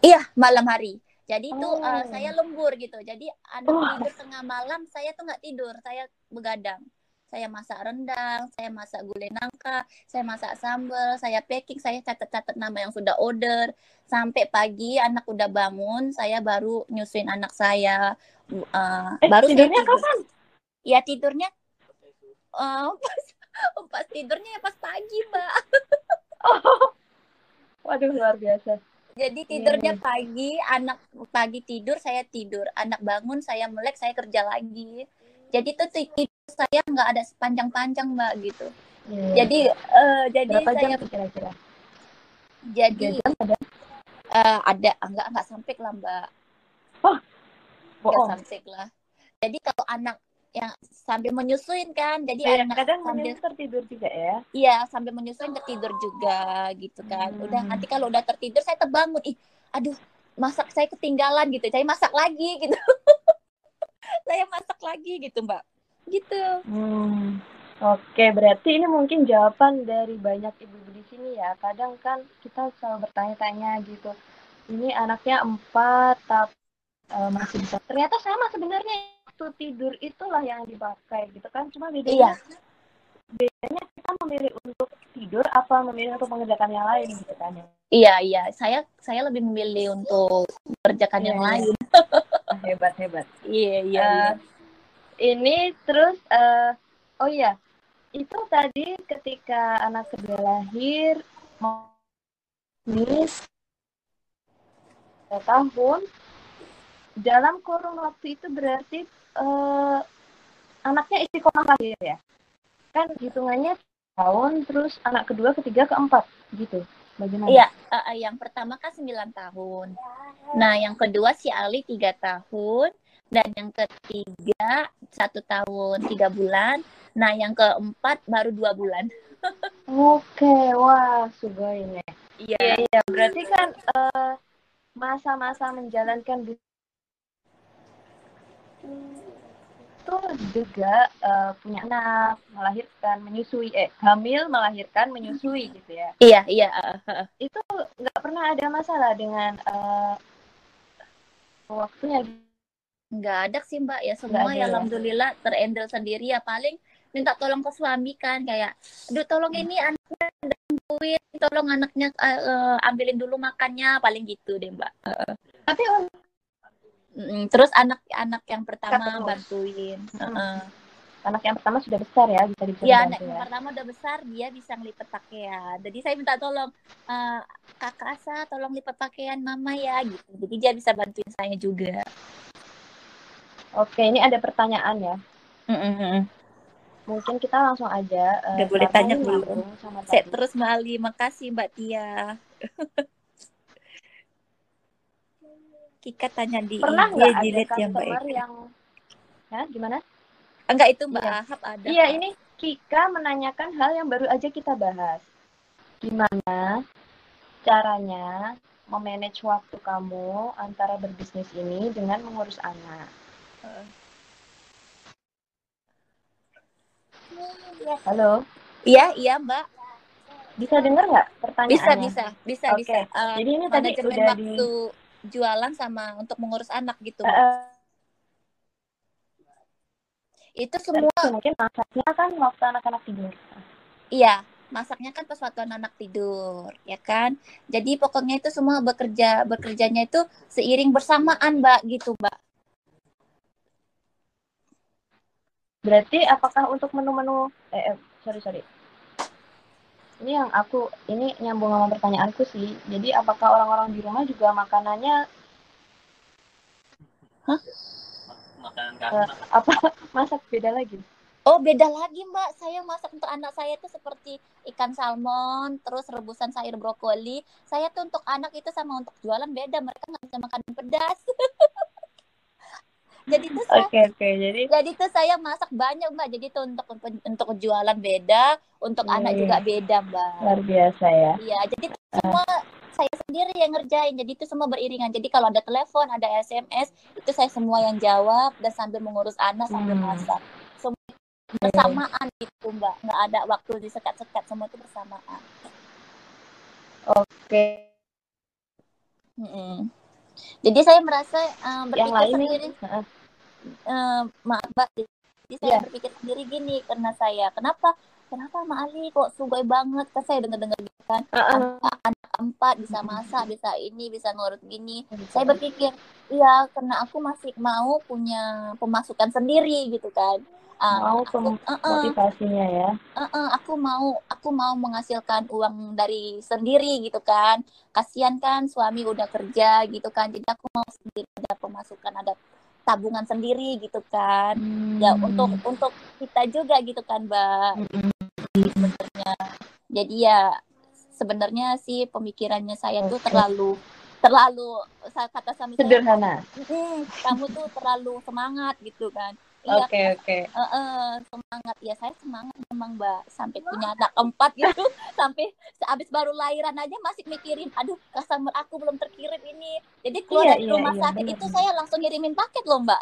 Iya, malam hari. Jadi itu oh. uh, saya lembur gitu. Jadi anak oh. tidur tengah malam, saya tuh nggak tidur, saya begadang. Saya masak rendang, saya masak gulai nangka, saya masak sambal, saya packing, saya catat-catat nama yang sudah order. Sampai pagi anak udah bangun, saya baru nyusuin anak saya. Uh, eh, baru tidurnya tidur. kapan? Ya tidurnya uh, pas, pas tidurnya ya pas pagi, Mbak. oh. Waduh luar biasa. Jadi iya, tidurnya yeah. pagi, anak pagi tidur, saya tidur. Anak bangun, saya melek, saya kerja lagi. Jadi tuh tidur saya nggak ada sepanjang-panjang mbak gitu. Yeah. Jadi uh, jadi Berapa saya kira-kira? Jadi ada? Uh, ada enggak enggak sampai lah mbak. Oh, enggak sampai lah. Jadi kalau anak yang sambil menyusuin kan. Jadi ya, anak kadang sambil tertidur juga ya. Iya sambil menyusuin tertidur juga gitu kan. Hmm. udah nanti kalau udah tertidur saya terbangun. Ih aduh masak saya ketinggalan gitu. Saya masak lagi gitu. Saya masak lagi gitu mbak. Gitu. Hmm. oke berarti ini mungkin jawaban dari banyak ibu-ibu di sini ya. Kadang kan kita selalu bertanya-tanya gitu. Ini anaknya empat tapi uh, masih bisa. Ternyata sama sebenarnya waktu tidur itulah yang dipakai gitu kan? Cuma bedanya iya. bedanya kita memilih untuk tidur apa memilih untuk mengerjakan yang lain gitu kan? Ya iya iya. Saya saya lebih memilih untuk mengerjakan iya, yang iya. lain. Ah, hebat hebat. Iya iya, uh, iya. ini terus uh, oh iya. Itu tadi ketika anak kedua lahir miss tahun. Dalam kurun waktu itu berarti uh, anaknya istiqomah lahir ya. Kan hitungannya tahun terus anak kedua ketiga keempat gitu. Bagaimana? Iya uh, yang pertama kan 9 tahun. Nah yang kedua si Ali tiga tahun dan yang ketiga satu tahun tiga bulan. Nah yang keempat baru dua bulan. Oke wah sugoi iya. Iya berarti kan uh, masa-masa menjalankan itu juga uh, punya anak, melahirkan, menyusui, eh hamil, melahirkan, menyusui gitu ya. Iya, iya. Itu nggak pernah ada masalah dengan uh, waktunya. Nggak ada sih mbak ya semua ya, ya alhamdulillah terendel sendiri ya paling minta tolong ke suami kan kayak, aduh tolong ini anaknya tolong anaknya uh, uh, ambilin dulu makannya paling gitu deh mbak. Uh. Tapi terus anak-anak yang pertama bantuin. Hmm. Uh-uh. Anak yang pertama sudah besar ya, bisa bisa Iya, anak yang ya. pertama udah besar, dia bisa ngelipet pakaian. Jadi saya minta tolong uh, kakak Asa, tolong lipat pakaian mama ya gitu. Jadi dia bisa bantuin saya juga. Oke, ini ada pertanyaan ya. Mm-mm. Mungkin kita langsung aja. Uh, Udah boleh tanya belum? Saya terus Mali, makasih Mbak Tia. Kika tanya di Pernah IG jilid yang baik. Yang... Ya, gimana? Enggak itu Mbak iya. Ahab ada. Iya, ini Kika menanyakan hal yang baru aja kita bahas. Gimana caranya memanage waktu kamu antara berbisnis ini dengan mengurus anak? Halo. Iya, iya Mbak. Bisa dengar nggak pertanyaannya? Bisa, bisa, bisa, okay. bisa. Uh, Jadi ini tadi udah waktu di jualan sama untuk mengurus anak gitu. Uh, itu semua mungkin masaknya kan waktu anak-anak tidur. Iya masaknya kan pas waktu anak tidur ya kan? Jadi pokoknya itu semua bekerja bekerjanya itu seiring bersamaan mbak gitu mbak. Berarti apakah untuk menu-menu eh, eh sorry sorry. Ini yang aku ini nyambung sama pertanyaanku sih. Jadi apakah orang-orang di rumah juga makanannya Hah? Makanan uh, kami apa masak beda lagi? Oh beda lagi mbak, saya masak untuk anak saya itu seperti ikan salmon, terus rebusan sayur brokoli. Saya tuh untuk anak itu sama untuk jualan beda, mereka nggak bisa makan pedas. jadi tuh saya, Oke oke. Jadi jadi tuh saya masak banyak mbak. Jadi tuh untuk untuk jualan beda, untuk Iya, anak juga beda mbak. luar biasa ya. Iya, jadi tuh semua saya sendiri yang ngerjain. Jadi itu semua beriringan. Jadi kalau ada telepon, ada SMS, itu saya semua yang jawab dan sambil mengurus anak sambil Hmm. masak. Semua bersamaan gitu mbak, nggak ada waktu disekat-sekat semua itu bersamaan. Oke. Mm-mm. Jadi saya merasa eh, berpikir nih. Heeh. eh, maaf mbak. Jadi saya Iya. berpikir sendiri gini karena saya, kenapa? Kenapa Mak Ali kok sugoi banget? Kan saya dengar-dengar gitu kan. Heeh. anak, anak empat bisa masak bisa ini bisa ngurut gini saya berpikir iya karena aku masih mau punya pemasukan sendiri gitu kan Ah, mau aku, pem- uh-uh, motivasinya ya. uh-uh, aku mau aku mau menghasilkan uang dari sendiri gitu kan kasihan kan suami udah kerja gitu kan jadi aku mau sendiri ada pemasukan ada tabungan sendiri gitu kan. Ya untuk untuk kita juga gitu kan mbak. Mm-mm. sebenarnya jadi ya sebenarnya sih pemikirannya saya tuh terlalu terlalu kata suami saya sederhana. "Hmm, kamu tuh terlalu semangat gitu kan iya Oke oke. eh, eh, semangat. Ya saya semangat memang mbak. Sampai punya anak keempat gitu sampai habis baru lahiran aja masih mikirin aduh customer aku belum terkirim ini. Jadi keluar Iya, dari iya, rumah iya, sakit benar, itu saya langsung ngirimin paket loh mbak.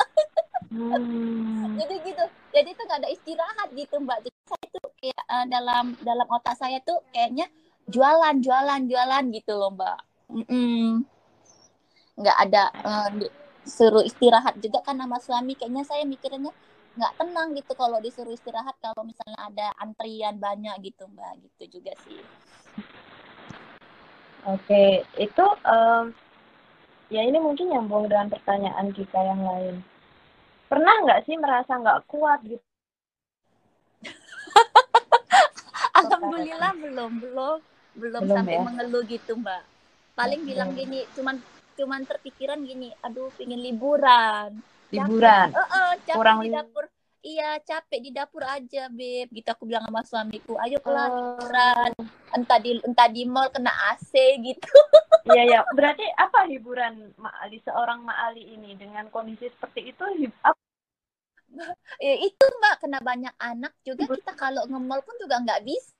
Hmm. jadi gitu. Jadi itu nggak ada istirahat gitu mbak. Jadi saya tuh kayak eh, dalam dalam otak saya tuh kayaknya jualan jualan jualan gitu loh mbak. Mm-mm. nggak ada di- suruh istirahat juga kan sama suami kayaknya saya mikirnya nggak tenang gitu kalau disuruh istirahat kalau misalnya ada antrian banyak gitu mbak gitu juga sih Oke, itu em, ya ini mungkin nyambung dengan pertanyaan kita yang lain. Pernah nggak sih merasa nggak kuat gitu? alhamdulillah belum belum belum Belum sampai ya? mengeluh gitu mbak paling bilang gini cuman cuman terpikiran gini aduh pingin liburan Liburan. Capek, eh, eh, capek Kurang di dapur. Iya, capek di dapur aja, Beb. Gitu aku bilang sama suamiku, ayo kelar Oh, liburan. Entah di entah di mall kena AC gitu. Iya ya, berarti apa hiburan Ma Ali seorang Ma Ali ini dengan kondisi seperti itu? apa? Ya, itu Mbak, kena banyak anak juga kita kalau nge-mall pun juga nggak bisa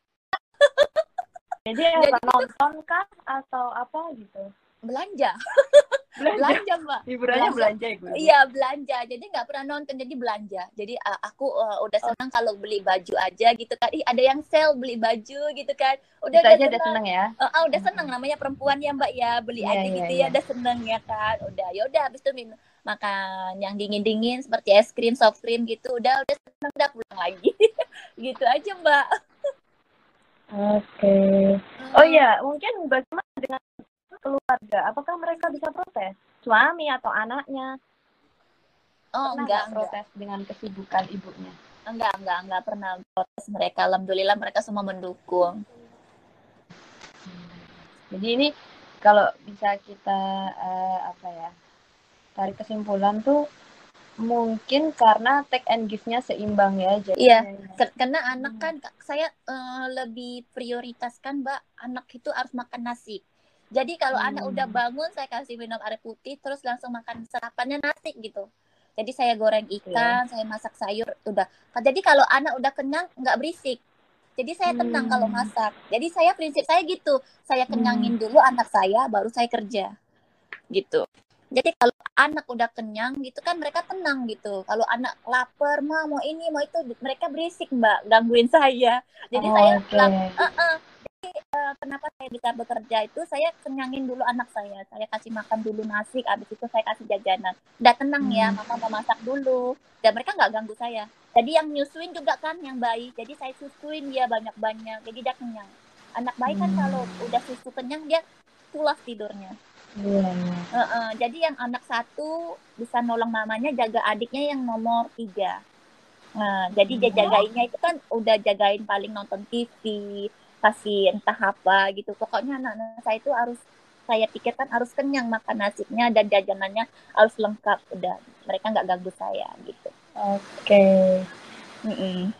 Jadi Jadi nonton kah atau apa gitu? Belanja. Belanja. Belanja, Mbak. Hiburannya Belanja. belanja ya. Iya, belanja. Jadi nggak pernah nonton, jadi belanja. Jadi uh, aku uh, udah senang kalau beli baju aja gitu kan. Ih, ada yang sale beli baju gitu kan. Udah udah aja udah senang. seneng ya. Oh, ah, udah seneng namanya perempuan ya mbak ya beli Iya, aja iya, gitu iya. ya udah seneng ya kan udah ya udah habis itu minum makan yang dingin dingin seperti es krim soft cream gitu udah udah seneng udah pulang lagi gitu aja mbak Oke. Oh iya, mungkin bagaimana dengan keluarga? Apakah mereka bisa protes? Suami atau anaknya? oh Pernah enggak nggak enggak protes dengan kesibukan ibunya? enggak enggak enggak pernah protes mereka alhamdulillah mereka semua mendukung Jadi ini kalau bisa kita eh, apa ya tarik kesimpulan tuh mungkin karena take and give-nya seimbang ya. Jadi Iya. Karena anak Hmm. kan saya eh, lebih prioritaskan mbak anak itu harus makan nasi jadi kalau Hmm. anak udah bangun saya kasih minum air putih terus langsung makan sarapannya nasi gitu. Jadi saya goreng Iya. ikan saya masak sayur udah. Jadi kalau anak udah kenyang nggak berisik. Jadi saya tenang Hmm. kalau masak. Jadi saya prinsip saya gitu. Saya kenyangin dulu anak saya baru saya kerja. Gitu. Jadi kalau anak udah kenyang gitu kan mereka tenang gitu. Kalau anak lapar mau ini mau itu mereka berisik mbak gangguin saya. Jadi Oh, saya bilang "Eh-eh." Eh, kenapa saya bisa bekerja itu? Saya kenyangin dulu anak saya. Saya kasih makan dulu nasi abis itu saya kasih jajanan. Udah tenang ya Hmm. mama mau masak dulu. Dan mereka nggak ganggu saya. Jadi yang nyusuin juga kan yang bayi. Jadi saya susuin dia banyak-banyak. Jadi dia kenyang. Anak bayi kan Hmm. kalau udah susu kenyang dia pulas tidurnya. Iya, iya. Heeh, jadi yang anak satu bisa nolong mamanya jaga adiknya yang nomor tiga. Nah, jadi dia jagainnya itu kan udah jagain paling nonton TV, kasih entah apa gitu. Pokoknya anak-anak saya itu harus saya pikirkan harus kenyang makan nasinya dan jajanannya harus lengkap udah mereka nggak ganggu saya gitu. Oke. Mm-mm.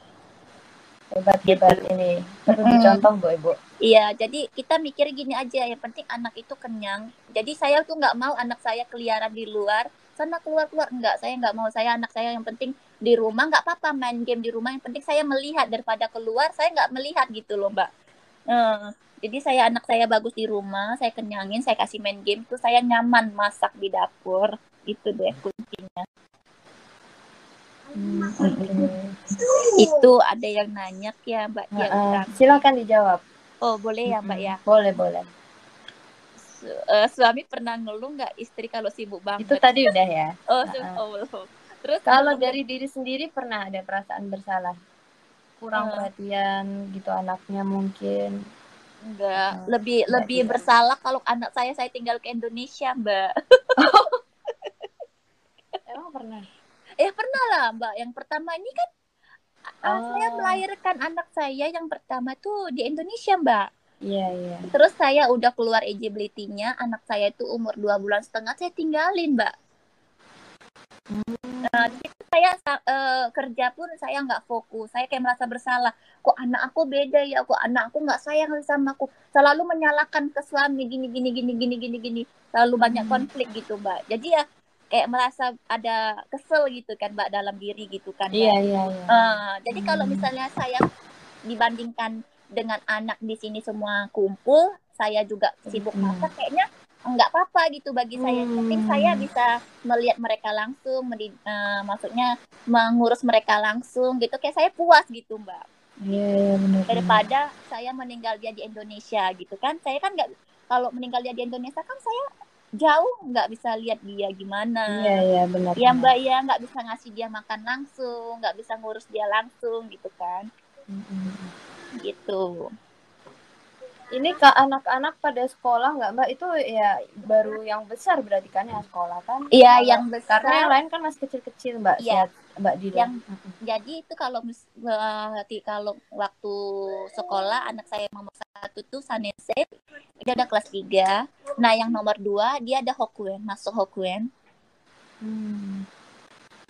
Hebat hebat ini. Perlu Mm-mm. dicontoh Bu Ibu. Iya, jadi kita mikir gini aja, yang penting anak itu kenyang. Jadi saya tuh nggak mau anak saya keliaran di luar, sana keluar keluar nggak. Saya nggak mau saya anak saya yang penting di rumah nggak apa-apa main game di rumah. Yang penting saya melihat daripada keluar, saya nggak melihat gitu loh mbak. Jadi saya anak saya bagus di rumah, saya kenyangin, saya kasih main game tuh saya nyaman masak di dapur. Itu deh kuncinya. Hmm. Itu ada yang nanya ya mbak Heeh. Utami. Silakan dijawab. Oh boleh ya mbak ya. Boleh boleh. Su- eh, suami pernah ngeluh nggak istri kalau sibuk banget? Itu tadi udah ya. Oh, su- Heeh. oh belum. Terus Kalau dari diri sendiri pernah ada perasaan bersalah? Kurang perhatian gitu anaknya mungkin. enggak Oh, lebih enggak lebih juga. bersalah kalau anak saya saya tinggal ke Indonesia, Mbak. Emang pernah? Eh pernah lah, Mbak. Yang pertama ini kan ah, saya Oh. melahirkan anak saya yang pertama tuh di Indonesia, Mbak. Iya iya. Terus saya udah keluar eligibility-nya, anak saya itu umur dua bulan setengah, saya tinggalin, Mbak. Nah, di situ saya sa- eh, kerja pun saya nggak fokus. Saya kayak merasa bersalah. Kok anak aku beda ya? Kok anak aku nggak sayang sama aku? Selalu menyalahkan ke suami gini gini gini gini gini gini. Selalu banyak Hmm. konflik gitu, Mbak. Jadi ya kayak merasa ada kesel gitu kan, Mbak, dalam diri gitu kan. Iya iya iya. Eh, jadi kalau misalnya saya dibandingkan dengan anak di sini semua kumpul, saya juga sibuk Hmm. masak, kayaknya nggak apa-apa gitu bagi saya. Penting Hmm. saya bisa melihat mereka langsung, medi- eh, maksudnya mengurus mereka langsung gitu. Kayak saya puas gitu, Mbak. Iya iya benar. Daripada saya meninggal dia di Indonesia gitu kan. Saya kan nggak kalau meninggal dia di Indonesia kan saya jauh nggak bisa lihat dia gimana. Iya iya benar. Ya mbak ya nggak bisa ngasih dia makan langsung, nggak bisa ngurus dia langsung gitu kan, Mm-mm. gitu. Ini ke anak-anak pada sekolah nggak mbak? Itu ya baru yang besar berarti kan yang sekolah kan? Iya yang besar. Karena yang lain kan masih kecil-kecil mbak. Iya. Mbak Dida. Yang- Jadi itu kalau berarti kalau waktu sekolah anak saya nomor satu tuh Sanese, dia ada kelas 3. Nah yang nomor dua dia ada Hokuen, masuk Hokuen. Hmm.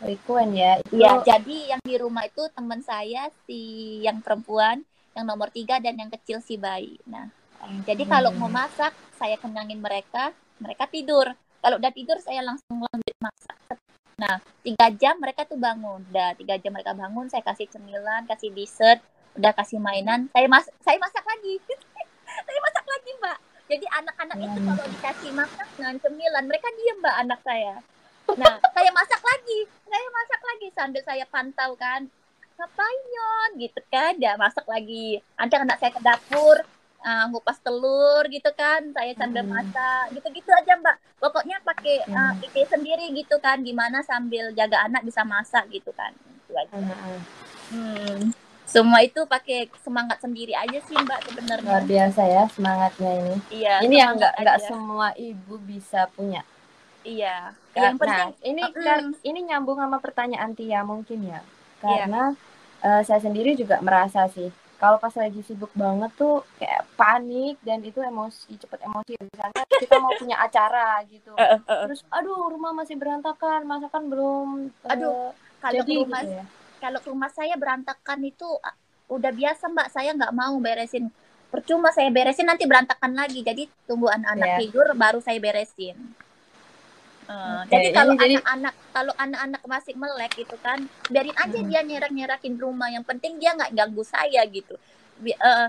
Rikuen ya. Itu Iya, jadi yang di rumah itu teman saya si yang perempuan, yang nomor tiga dan yang kecil si bayi. Nah, jadi kalau mau masak, saya kenyangin mereka, mereka tidur. Kalau udah tidur, saya langsung lanjut masak. Nah, tiga jam mereka tuh bangun. Udah tiga jam mereka bangun, saya kasih cemilan, kasih dessert, udah kasih mainan. Saya mas, saya masak lagi. saya masak lagi, Mbak. Jadi anak-anak itu Hmm. kalau dikasih makanan, cemilan, mereka diem, Mbak, anak saya. Nah, saya masak lagi, saya masak lagi sambil saya pantau kan. Ngapain Yon? Gitu kan, dia masak lagi. Ada anak saya ke dapur, uh, ngupas telur gitu kan, saya sambil Hmm. masak, gitu-gitu aja Mbak. Pokoknya pakai uh, Hmm. ide sendiri gitu kan, gimana sambil jaga anak bisa masak gitu kan. Itu aja. Heeh. Hmm. Semua itu pakai semangat sendiri aja sih Mbak Luar sebenarnya. biasa ya semangatnya ini. Iya. ini yang nggak nggak semua ibu bisa punya. Iya. Yang penting nah, ini Mm-mm. kar- ini nyambung sama pertanyaan Tia mungkin ya. Iya. Karena eh, saya sendiri juga merasa sih kalau pas lagi sibuk banget tuh kayak panik dan itu emosi cepet emosi misalnya kita mau punya acara gitu. Eh, eh, eh. Terus aduh rumah masih berantakan, masakan belum eh, Aduh, kalau jadi ke rumah gitu ya. kalau rumah saya berantakan itu ah, udah biasa mbak saya nggak mau beresin percuma saya beresin nanti berantakan lagi jadi tunggu anak-anak Iya. tidur baru saya beresin Eh, Oke, jadi kalau jadi- anak-anak kalau anak-anak masih melek gitu kan biarin aja Mhm. dia nyerak-nyerakin rumah yang penting dia nggak ganggu saya gitu. Bi- eh,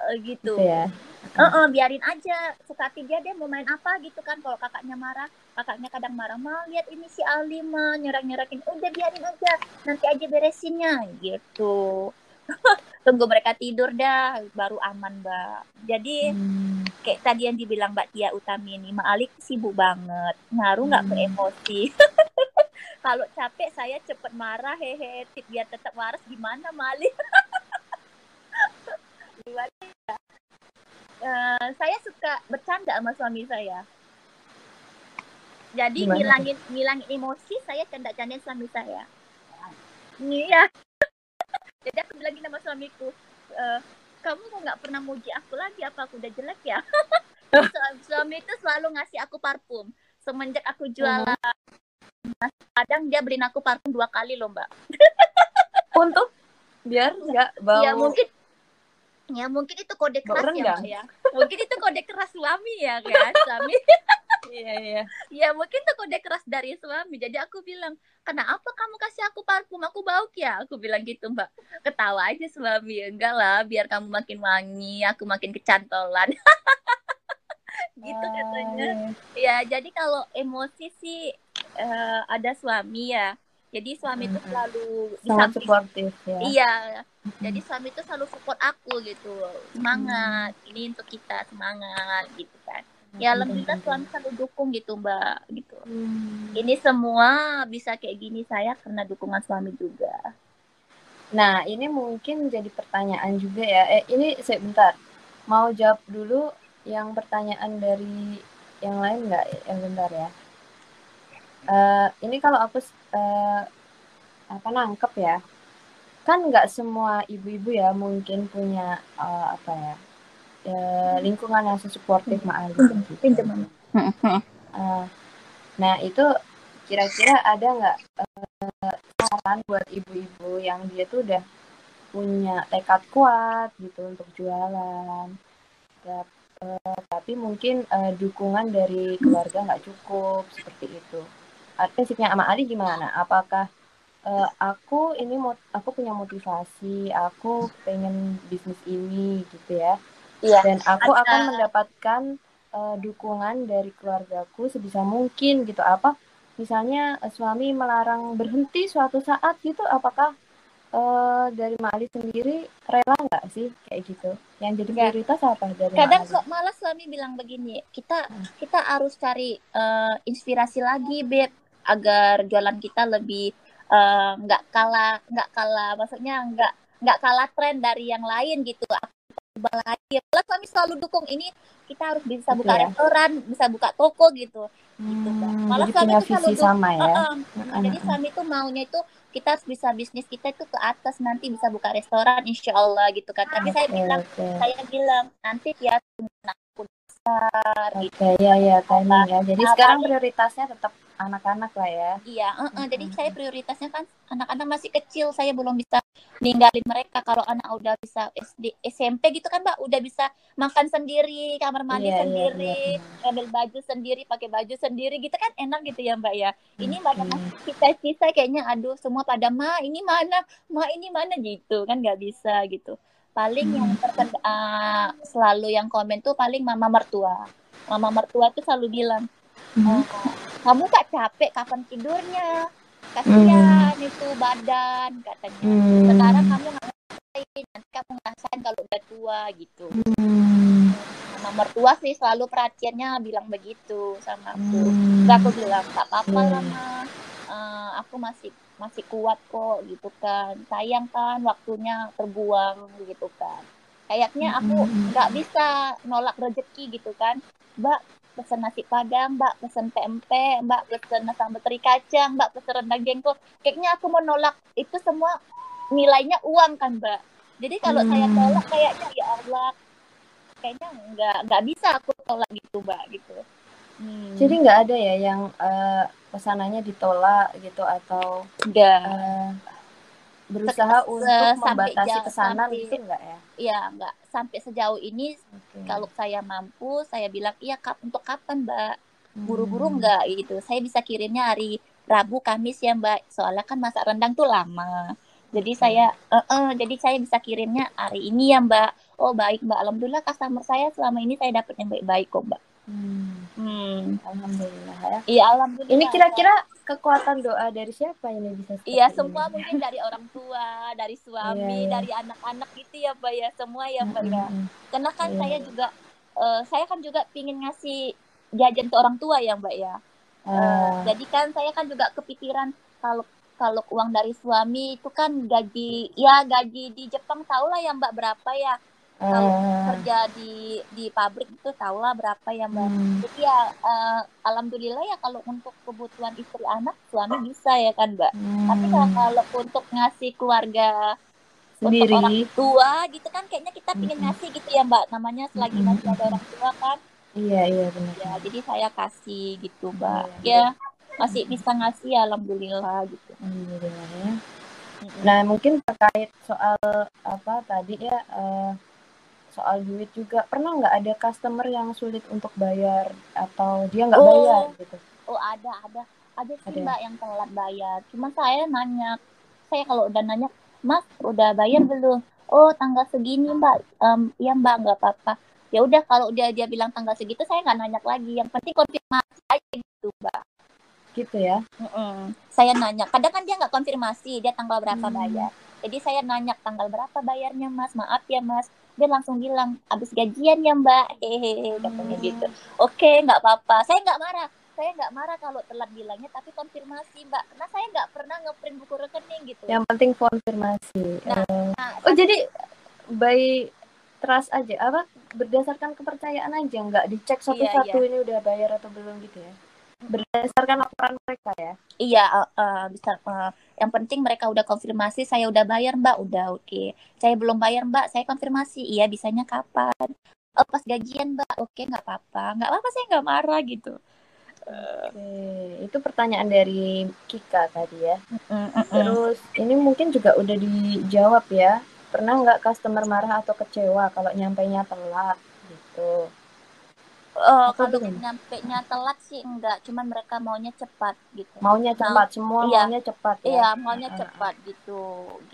eh, gitu. Ya. Eh, eh, biarin aja suka hati dia dia mau main apa? gitu kan kalau kakaknya marah kakaknya kadang marah mal lihat ini si Ali mah nyerak nyerakin udah biarin aja nanti aja beresinnya gitu tunggu mereka tidur dah baru aman mbak. Jadi Hmm. kayak tadi yang dibilang mbak Tia Utami ini Mak Alik sibuk banget ngaruh nggak ke Hmm. emosi kalau capek saya cepet marah hehe tip biar tetap waras. Gimana Malik gimana ya? Eh, saya suka bercanda sama suami saya. Jadi Gimana ngilangin ngilangin emosi saya canda-candain suami saya. Iya bilang gini sama suamiku e, kamu kok nggak pernah muji aku lagi? Apa aku udah jelek ya? Suami itu selalu ngasih aku parfum. Semenjak aku jualan kadang dia beliin aku parfum dua kali loh mbak. Untuk? Biar nggak bau ya mungkin ya mungkin itu kode keras ya mbak ya. Mungkin itu kode keras suami ya kan suami iya iya. Ya mungkin itu kode keras dari suami. Jadi aku bilang kenapa kamu kasih aku parfum? Aku bau ya? Aku bilang gitu mbak ketawa aja suami. Enggak lah biar kamu makin wangi aku makin kecantolan. Gitu katanya. Ya jadi kalau emosi sih uh, ada suami ya. Jadi suami itu selalu sangat suportif ya. Iya. Jadi suami itu selalu support aku gitu. Semangat. Ini untuk kita semangat gitu ya alhamdulillah suami selalu dukung gitu mbak gitu. Hmm. ini semua bisa kayak gini saya karena dukungan suami juga. Nah ini mungkin jadi pertanyaan juga ya. Eh ini saya bentar. Mau jawab dulu yang pertanyaan dari yang lain nggak? Yang bentar ya. Uh, ini kalau aku uh, apa nangkep ya. Kan nggak semua ibu-ibu ya mungkin punya uh, apa ya uh, lingkungan yang suportif maaf gitu. uh, nah itu kira-kira ada nggak uh, saran buat ibu-ibu yang dia tuh udah punya tekad kuat gitu untuk jualan uh, tapi mungkin uh, dukungan dari keluarga nggak cukup seperti itu. Prinsipnya sama Ali gimana? Apakah uh, aku ini mau aku punya motivasi, aku pengen bisnis ini gitu ya, iya. dan aku Ada... akan mendapatkan uh, dukungan dari keluargaku sebisa mungkin gitu. Apa misalnya suami melarang berhenti suatu saat gitu, apakah uh, dari Mali sendiri rela nggak sih kayak gitu? Yang jadi prioritas apa dari Kadang kok malah suami bilang begini, kita hmm. kita harus cari uh, inspirasi lagi, beb, agar jualan kita lebih nggak uh, kalah nggak kalah, maksudnya nggak nggak kalah tren dari yang lain gitu. Lagi, malah suami selalu dukung ini kita harus bisa buka ya? restoran, bisa buka toko gitu. Hmm, gitu, Malah suami itu selalu sama ya. Uh, uh, uh, jadi suami itu maunya itu kita harus bisa bisnis kita itu ke atas nanti bisa buka restoran insya Allah gitu kan tapi okay, saya bilang okay. saya bilang nanti ya aku besar okay, gitu ya ya timing ya jadi nah, sekarang prioritasnya tetap anak-anak lah ya. Iya, uh -uh. jadi saya prioritasnya kan anak-anak masih kecil, saya belum bisa ninggalin mereka. Kalau anak udah bisa SD, SMP gitu kan, Mbak, udah bisa makan sendiri, kamar mandi yeah, iya, sendiri, yeah, yeah. ambil baju sendiri, pakai baju sendiri gitu kan enak gitu ya, Mbak ya. Ini pada kita-kita kayaknya aduh semua pada ma ini mana, ma ini mana gitu kan nggak bisa gitu. Paling yang hmm. terkena uh, selalu yang komen tuh paling mama mertua. Mama mertua tuh selalu bilang, oh, kamu gak capek kapan tidurnya kasihan hmm. itu badan katanya hmm. sekarang kamu ngapain nanti kamu ngerasain kalau udah tua gitu hmm. sama mertua sih selalu perhatiannya bilang begitu sama aku hmm. aku bilang tak apa-apa hmm. lah uh, aku masih masih kuat kok gitu kan sayang kan waktunya terbuang gitu kan kayaknya aku hmm. nggak bisa nolak rezeki gitu kan mbak pesen nasi padang, mbak pesen PMP, mbak pesen sambal teri kacang, mbak pesen rendang jengkol. Kayaknya aku mau nolak itu semua nilainya uang kan mbak. Jadi kalau hmm. saya tolak kayaknya ya Allah, kayaknya nggak nggak bisa aku tolak gitu mbak gitu. Hmm. Jadi nggak ada ya yang uh, pesanannya ditolak gitu atau enggak uh, berusaha untuk membatasi pesanan sampai, itu enggak ya? Iya, enggak. Sampai sejauh ini okay. kalau saya mampu, saya bilang, "Iya, kap untuk kapan, Mbak?" Buru-buru hmm. enggak itu. Saya bisa kirimnya hari Rabu, Kamis ya, Mbak. Soalnya kan masak rendang tuh lama. Jadi hmm. saya uh -uh, jadi saya bisa kirimnya hari ini ya, Mbak. Oh, baik, Mbak. Alhamdulillah customer saya selama ini saya dapat yang baik-baik kok, Mbak. Hmm. Hmm. Alhamdulillah ya. Iya, alhamdulillah. Ini kira-kira kekuatan doa dari siapa ini bisa Iya, semua mungkin dari orang tua, dari suami, yeah, yeah. dari anak-anak gitu ya, Mbak ya. Semua ya, Mbak ya. Karena kan yeah. saya juga uh, saya kan juga pingin ngasih jajan ke orang tua ya, Mbak ya. Uh, jadi kan saya kan juga kepikiran kalau kalau uang dari suami itu kan gaji ya gaji di Jepang tahu lah ya Mbak berapa ya kalau uh. kerja di di pabrik itu tahu lah berapa ya mbak hmm. jadi ya uh, alhamdulillah ya kalau untuk kebutuhan istri anak suami bisa ya kan mbak hmm. tapi kalau untuk ngasih keluarga sendiri untuk orang tua gitu kan kayaknya kita pingin Mm-mm. ngasih gitu ya mbak namanya selagi Mm-mm. masih ada orang tua kan iya iya benar ya jadi saya kasih gitu mbak Iya. ya masih bisa ngasih ya alhamdulillah gitu Alhamdulillah ya. Nah, mungkin terkait soal apa tadi ya eh, soal duit juga pernah nggak ada customer yang sulit untuk bayar atau dia nggak Oh. bayar gitu? oh ada ada ada sih Ada. mbak yang telat bayar cuma saya nanya saya kalau udah nanya mas udah bayar belum oh tanggal segini mbak Em, ya mbak nggak apa-apa ya udah kalau dia dia bilang tanggal segitu saya nggak nanya lagi yang penting konfirmasi aja gitu mbak Gitu ya. Mm-mm. saya nanya kadang kan dia nggak konfirmasi dia tanggal berapa Hmm. bayar jadi saya nanya tanggal berapa bayarnya mas maaf ya mas dia langsung bilang habis gajian ya mbak. Hehehe katanya Hmm. gitu. Oke nggak apa-apa. Saya nggak marah. Saya nggak marah kalau telat bilangnya tapi konfirmasi mbak. Karena saya nggak pernah ngeprint buku rekening gitu. Yang penting konfirmasi. Nah, Eh, Nah, oh jadi by trust aja apa? Berdasarkan kepercayaan aja nggak dicek satu-satu ini udah bayar atau belum gitu ya. Berdasarkan laporan mereka ya. Iya, eh, eh, bisa. eh, yang penting mereka udah konfirmasi, saya udah bayar mbak, udah oke. Saya belum bayar mbak, saya konfirmasi. Iya, bisanya kapan? Oh, pas gajian mbak, oke nggak apa-apa, nggak apa-apa saya nggak marah gitu. Oke, itu pertanyaan dari Kika tadi ya. Mm, mm. Terus ini mungkin juga udah dijawab ya. Pernah nggak customer marah atau kecewa kalau nyampainya telat gitu? Eh, Atau kalau gimana? nyampe nya telat sih enggak, cuman mereka maunya cepat gitu. Maunya cepat, semua iya. maunya cepat ya. Iya, maunya Ah, ah, cepat gitu,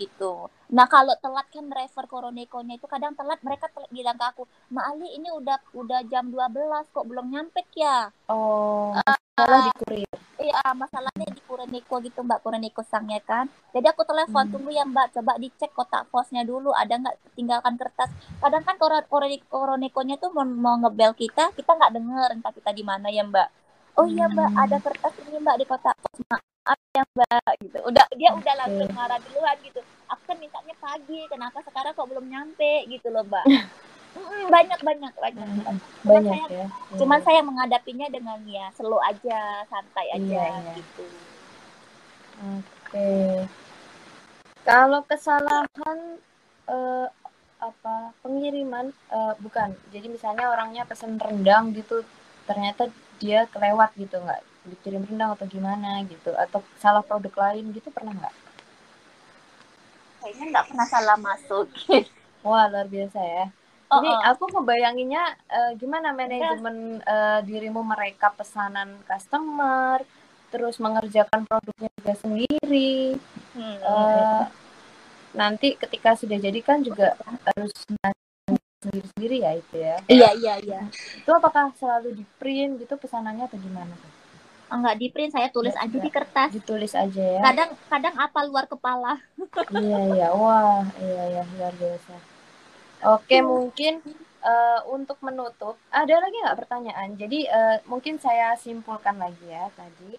gitu. Nah, kalau telat kan driver Koronekonya itu kadang telat mereka telat bilang ke aku, "Mbak Ali, ini udah udah jam 12 kok belum nyampe ya?" Oh, Ah. masalah di kurir. Iya, masalahnya di Kureniko gitu Mbak, Kureniko sangnya kan. Jadi aku telepon, Hmm. tunggu ya Mbak, coba dicek kotak posnya dulu, ada nggak tinggalkan kertas. Kadang kan Koro- Kore- Kurenikonya tuh mau, mau ngebel kita, kita nggak denger entah kita di mana ya Mbak. Oh iya Mbak, Hmm. ada kertas ini Mbak di kotak pos. Maaf ya Mbak, gitu. Udah dia udah langsung marah duluan gitu. Aku kan mintanya pagi, kenapa sekarang kok belum nyampe gitu loh Mbak. Banyak banyak banyak. Hmm, Cuman Banyak saya- ya. Cuman Iya. saya menghadapinya dengan ya slow aja, santai aja Iya, iya. gitu. Oke. Kalau kesalahan eh, apa pengiriman eh, bukan. Jadi misalnya orangnya pesen rendang gitu, ternyata dia kelewat gitu nggak dikirim rendang atau gimana gitu atau salah produk lain gitu pernah nggak? Kayaknya nggak pernah salah masuk. Wah luar biasa ya. Oh, Ini oh. aku ngebayanginnya eh, gimana manajemen eh, dirimu mereka pesanan customer, terus mengerjakan produknya juga sendiri. Hmm. Eh, nanti ketika sudah jadi kan juga harus sendiri-sendiri ya itu ya. Iya iya iya. Itu apakah selalu di print gitu pesanannya atau gimana tuh? Enggak di print saya tulis Nggak, aja nggak. di kertas. Ditulis aja ya. Kadang kadang apa luar kepala. Iya iya, wah iya iya luar biasa. Oke mungkin eh, untuk menutup ada lagi nggak pertanyaan? Jadi eh, mungkin saya simpulkan lagi ya tadi.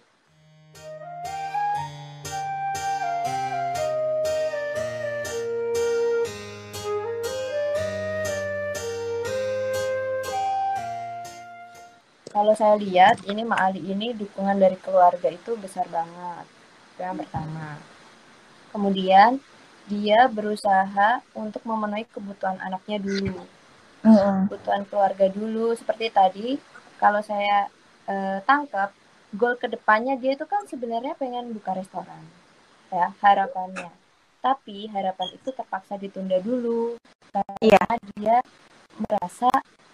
Kalau saya lihat ini Mak Ali ini dukungan dari keluarga itu besar banget. Yang pertama. Kemudian dia berusaha untuk memenuhi kebutuhan anaknya dulu, kebutuhan keluarga dulu. Seperti tadi, kalau saya eh, tangkap, goal ke depannya dia itu kan sebenarnya pengen buka restoran, ya harapannya. Tapi harapan itu terpaksa ditunda dulu karena dia merasa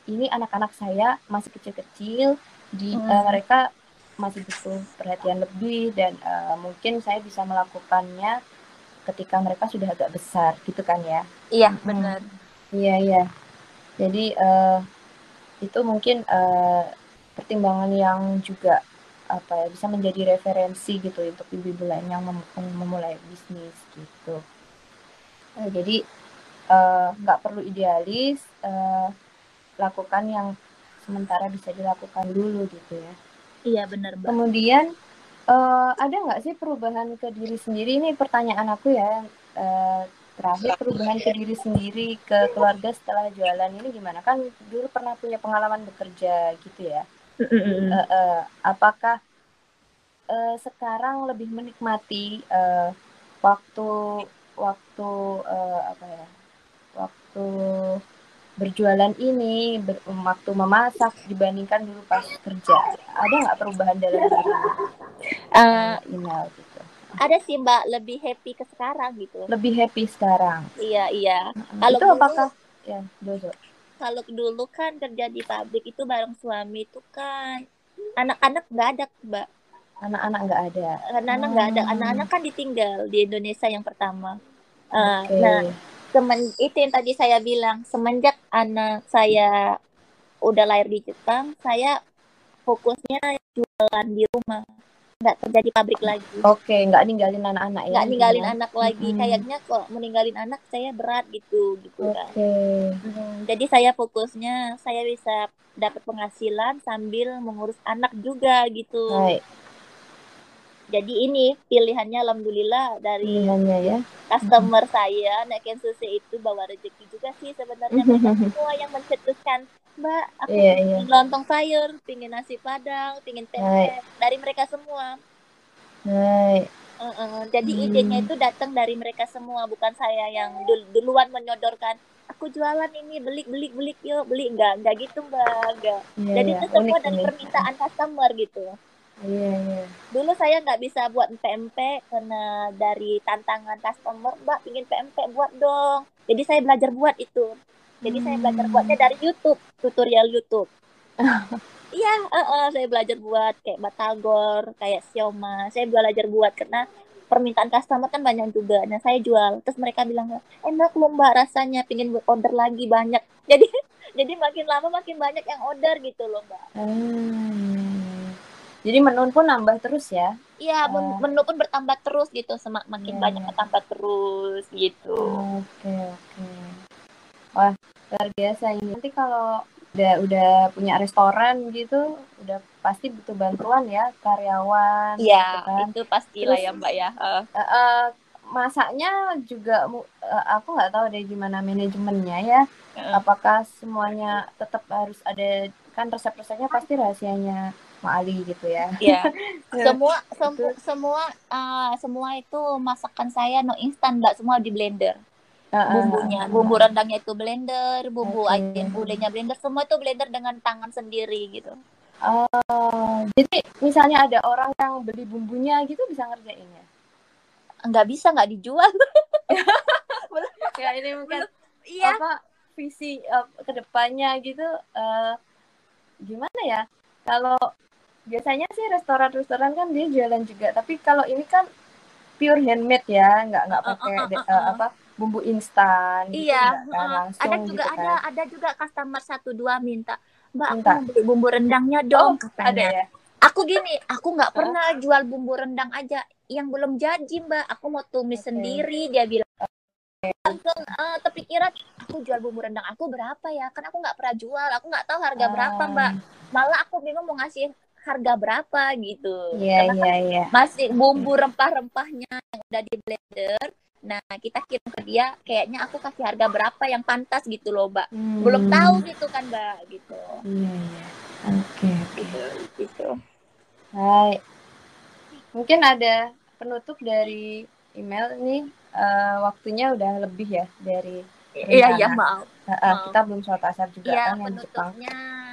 ini anak-anak saya masih kecil-kecil, di Hmm. eh, mereka masih butuh perhatian lebih dan eh, mungkin saya bisa melakukannya ketika mereka sudah agak besar gitu kan ya. Iya Mm-mm. benar. Iya iya. Jadi eh, itu mungkin eh, pertimbangan yang juga apa ya bisa menjadi referensi gitu untuk ibu-ibu lain yang mem- memulai bisnis gitu. Eh, jadi nggak perlu idealis, eh, lakukan yang sementara bisa dilakukan dulu gitu ya. Iya benar mbak. Kemudian eh, ada nggak sih perubahan ke diri sendiri? Ini pertanyaan aku ya. eh, terakhir perubahan ke diri sendiri ke keluarga setelah jualan ini gimana? Kan dulu pernah punya pengalaman bekerja gitu ya. Eh, eh, apakah eh, sekarang lebih menikmati eh, waktu waktu uh, apa ya waktu berjualan ini ber, waktu memasak dibandingkan dulu pas kerja. Ada nggak perubahan dalam diri uh, email gitu. ada sih mbak lebih happy ke sekarang gitu. Lebih happy sekarang. Iya iya. Kalau itu dulu, apakah ya dozo. kalau dulu kan kerja di pabrik itu bareng suami itu kan anak-anak nggak ada mbak. Anak-anak nggak ada. Anak-anak nggak hmm. ada anak-anak kan ditinggal di Indonesia yang pertama. Uh, okay. nah semen itu yang tadi saya bilang semenjak anak saya udah lahir di Jepang saya fokusnya jualan di rumah. Nggak kerja di pabrik lagi. Oke okay, nggak ninggalin anak-anak ya nggak ninggalin ya? anak lagi. Hmm. kayaknya kok meninggalin anak saya berat gitu gitu okay. kan hmm, jadi saya fokusnya saya bisa dapat penghasilan sambil mengurus anak juga gitu. Hai jadi ini pilihannya alhamdulillah dari pilihannya ya customer saya Neken Susi itu bawa rezeki juga sih sebenarnya semua yang mencetuskan Mbak aku yeah, pingin yeah. lontong sayur pingin nasi padang pingin tempe dari mereka semua Hai. Uh, uh, jadi hmm. idenya itu datang dari mereka semua bukan saya yang dul duluan menyodorkan aku jualan ini beli beli beli yuk beli enggak enggak gitu mbak enggak yeah, jadi yeah. itu semua unik, dari unik. permintaan customer gitu Iya, iya. Dulu saya nggak bisa buat PMP karena dari tantangan customer, Mbak, ingin PMP buat dong. Jadi saya belajar buat itu. Jadi hmm. saya belajar buatnya dari YouTube, tutorial YouTube. Iya, uh, uh, saya belajar buat kayak batagor, kayak sioma. Saya belajar buat karena permintaan customer kan banyak juga. Nah, saya jual. Terus mereka bilang, enak loh mbak rasanya, pingin order lagi banyak. Jadi jadi makin lama makin banyak yang order gitu loh mbak. Hmm. Jadi menu pun nambah terus ya? Iya, uh, menu pun bertambah terus gitu, semak makin yeah. banyak bertambah terus gitu. Oke okay, oke. Okay. Wah luar biasa ini. Nanti kalau udah udah punya restoran gitu, udah pasti butuh bantuan ya karyawan. Iya, gitu kan. itu pastilah ya mbak ya. Uh. Uh, uh, masaknya juga uh, aku nggak tahu deh gimana manajemennya ya. Uh. Apakah semuanya tetap harus ada kan resep-resepnya pasti rahasianya Ali gitu ya. Iya. semua semua semua uh, semua itu masakan saya no instan mbak semua di blender. Uh, bumbunya, bumbu rendangnya itu blender, bumbu okay. ajen gulenya blender, semua itu blender dengan tangan sendiri gitu. Uh, jadi misalnya ada orang yang beli bumbunya gitu bisa ngerjain ya? Nggak bisa, nggak dijual. ya ini mungkin iya. apa visi uh, ke depannya gitu uh, gimana ya? Kalau biasanya sih restoran-restoran kan dia jualan juga tapi kalau ini kan pure handmade ya nggak nggak pakai uh, uh, uh, uh, apa bumbu instan gitu, iya gitu, kan, langsung ada juga gitu, ada kan. ada juga customer satu dua minta mbak minta. aku beli bumbu rendangnya dong oh, katanya. ada ya. Aku gini aku nggak pernah jual bumbu rendang aja yang belum jadi mbak. Aku mau tumis okay. sendiri dia bilang langsung uh, kepikiran aku jual bumbu rendang aku berapa ya? Kan aku nggak pernah jual aku nggak tahu harga berapa mbak. Malah aku bingung mau ngasih harga berapa gitu. Iya, iya, kan iya. Masih bumbu rempah-rempahnya yang udah di blender. Nah, kita kirim ke dia, kayaknya aku kasih harga berapa yang pantas gitu loh, Mbak. Hmm. Belum tahu gitu kan, Mbak, gitu. Iya, iya. Oke, oke. Gitu, gitu. Hai. Mungkin ada penutup dari email nih. Uh, waktunya udah lebih ya dari Iya, iya, maaf. Uh, uh, kita belum sholat asar juga ya, kan yang Jepang.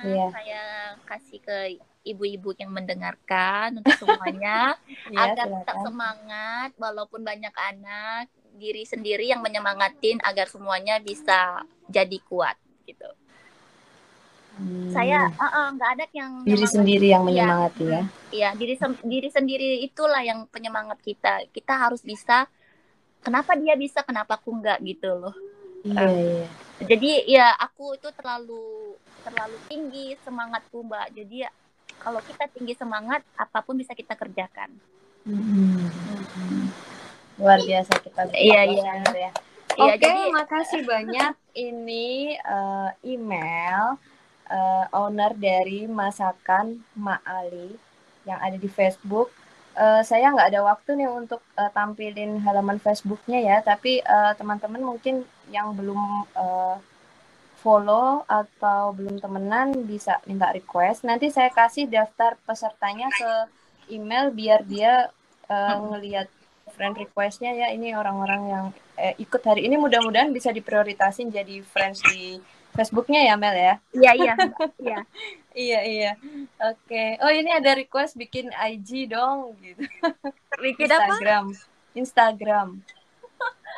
Iya, saya kasih ke ibu-ibu yang mendengarkan untuk semuanya ya, agar silakan. tetap semangat walaupun banyak anak diri sendiri yang menyemangatin agar semuanya bisa jadi kuat gitu. Hmm. Saya nggak uh, uh, ada yang diri sendiri yang iya. menyemangati ya. Iya, diri diri sendiri itulah yang penyemangat kita. Kita harus bisa. Kenapa dia bisa, kenapa aku nggak gitu loh. Iya, uh, iya. Jadi ya aku itu terlalu terlalu tinggi semangatku mbak. Jadi ya kalau kita tinggi semangat apa pun bisa kita kerjakan hmm. luar biasa kita iya iya ya Oke, okay, jadi makasih banyak. Ini uh, email uh, owner dari masakan Ma Ali yang ada di Facebook. Uh, saya nggak ada waktu nih untuk uh, tampilin halaman Facebooknya ya, tapi teman-teman uh, mungkin yang belum uh, follow atau belum temenan bisa minta request. Nanti saya kasih daftar pesertanya ke email biar dia uh, ngelihat friend requestnya ya. Ini orang-orang yang eh, ikut hari ini. Mudah-mudahan bisa diprioritasin jadi friends di Facebooknya ya Mel ya? Iya iya iya. iya iya. Oke. Oh ini ada request bikin IG dong gitu. Bikin apa? Instagram. Instagram.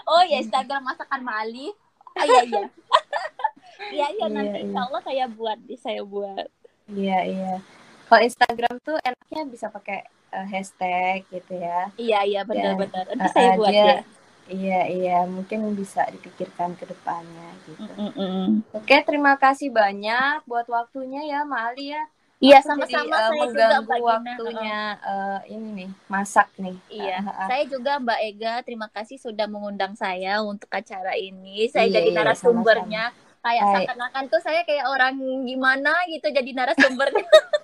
Oh ya Instagram. Masakan Mali. Oh iya iya. Iya iya Iya, nanti iya. insya Allah saya buat saya buat. iya iya kalau Instagram tuh enaknya bisa pakai eh, hashtag gitu ya Iya iya benar-benar. Nanti Eh, saya eh, buat dia- ya. Iya, iya, mungkin bisa dipikirkan ke depannya gitu. Mm-mm. Oke, terima kasih banyak buat waktunya ya, Mali ya. Iya sama-sama jadi, eh, saya juga mengganggu waktunya eh, ini nih, masak nih. Iya, Eh, eh, saya juga Mbak Ega, terima kasih sudah mengundang saya untuk acara ini. Saya Iya, jadi iya, narasumbernya. Kayak Hai. seakan-akan tuh saya kayak orang gimana gitu jadi narasumbernya.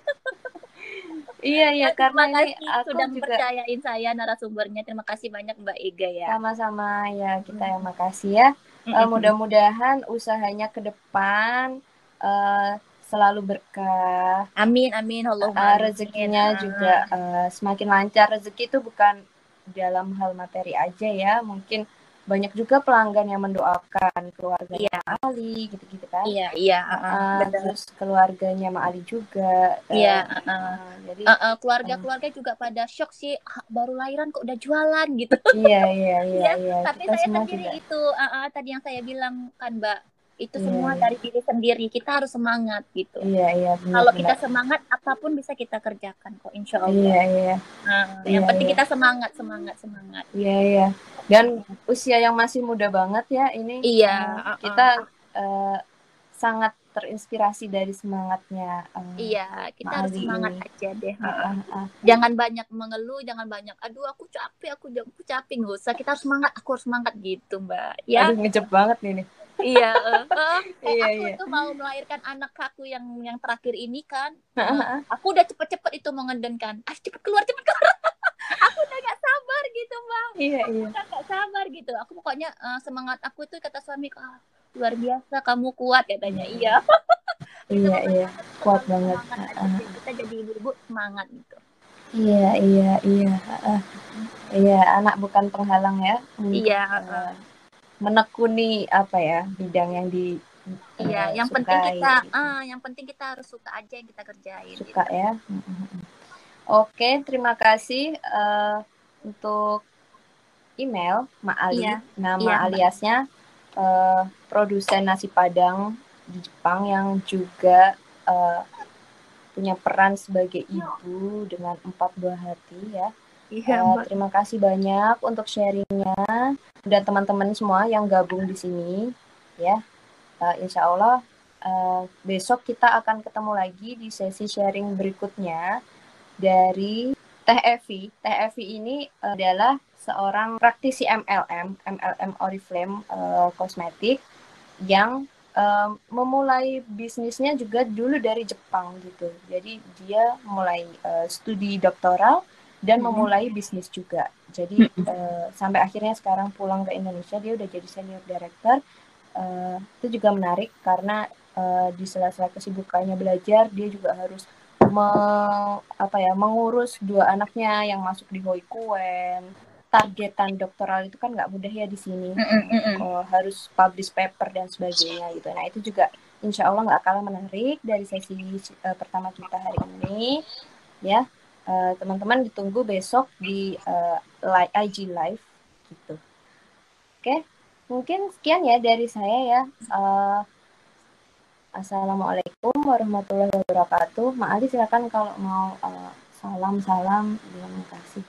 Iya, iya, terima karena ini kasih aku sudah juga mempercayain saya narasumbernya. Terima kasih banyak Mbak Ega ya. sama-sama ya, kita yang makasih ya. Mm-mm. mudah-mudahan usahanya ke depan eh, selalu berkah. Amin amin Allah. Eh, rezekinya juga eh, semakin lancar. Rezeki itu bukan dalam hal materi aja ya, mungkin banyak juga pelanggan yang mendoakan keluarga Iya. Ali gitu-gitu kan. Iya iya. uh, uh, benar. terus keluarganya Ma Ali juga. eh, Iya. uh, uh. eh, jadi Uh, uh, keluarga-keluarga juga pada shock sih "Ah, baru lahiran kok udah jualan gitu. iya iya iya Iya, iya. Tapi Kita saya sendiri juga. itu uh, uh, tadi yang saya bilang kan Mbak itu Iya, semua iya. dari diri sendiri. Kita harus semangat gitu. Iya iya benar. Kalau kita semangat apa pun bisa kita kerjakan kok insya Allah. Iya iya Nah, yang Iya, penting iya. kita semangat semangat semangat. iya iya. Dan usia yang masih muda banget ya ini. Iya, uh-uh. kita eh, sangat terinspirasi dari semangatnya. eh, Iya, kita harus semangat ini. aja deh. ah, ah, ah. Jangan banyak mengeluh, jangan banyak aduh aku capek, aku aku capek nggak usah. Kita harus semangat, aku harus semangat gitu, Mbak. Ya. Aduh ngejep banget nih. nih. iya, eh, eh, eh, Iya, aku iya. tuh mau melahirkan anak aku yang yang terakhir ini kan. Ah, ah, ah. aku udah cepet-cepet itu mengendenkan. Ah, cepet keluar, cepet keluar. Aku udah gak sabar gitu, Mbak. Iya iya. udah gak sabar gitu. Aku pokoknya eh, semangat aku itu kata suami, ah, luar biasa kamu kuat katanya. Iya. Iya iya. Kuat banget. Semangat aja. Kita jadi ibu-ibu semangat gitu. Iya iya iya. ah. Iya anak bukan penghalang ya. Iya, eh, menekuni apa ya bidang yang di Iya, eh, yang penting sukai, kita, gitu. ah, yang penting kita harus suka aja yang kita kerjain. suka gitu. ya. Mm. Oke, terima kasih eh, untuk email Ma Ali. Iya, Nama iya, aliasnya eh, produsen nasi Padang di Jepang yang juga eh, punya peran sebagai ibu dengan empat buah hati ya. Iya, Mbak. terima kasih banyak untuk sharingnya dan teman-teman semua yang gabung di sini ya. Eh, insya Allah eh, besok kita akan ketemu lagi di sesi sharing berikutnya dari Teh Evi. Teh Evi ini adalah seorang praktisi MLM, MLM Oriflame eh, kosmetik yang eh, memulai bisnisnya juga dulu dari Jepang gitu. Jadi dia mulai eh, studi doktoral dan Mhm. memulai bisnis juga. Jadi eh, sampai akhirnya sekarang pulang ke Indonesia dia udah jadi senior director. Eh, itu juga menarik karena eh, di sela-sela kesibukannya belajar dia juga harus me- apa ya mengurus dua anaknya yang masuk di Hoikuen. Targetan doktoral itu kan nggak mudah ya di sini. Mm. Oh, harus publish paper dan sebagainya gitu. Nah itu juga insya Allah nggak kalah menarik dari sesi eh, pertama kita hari ini. Ya Eh, teman-teman ditunggu besok di eh, li- IG live gitu. Oke, mungkin sekian ya dari saya ya. Eh, Assalamualaikum warahmatullahi wabarakatuh. Ma Ali silakan kalau mau eh, salam-salam. Terima kasih.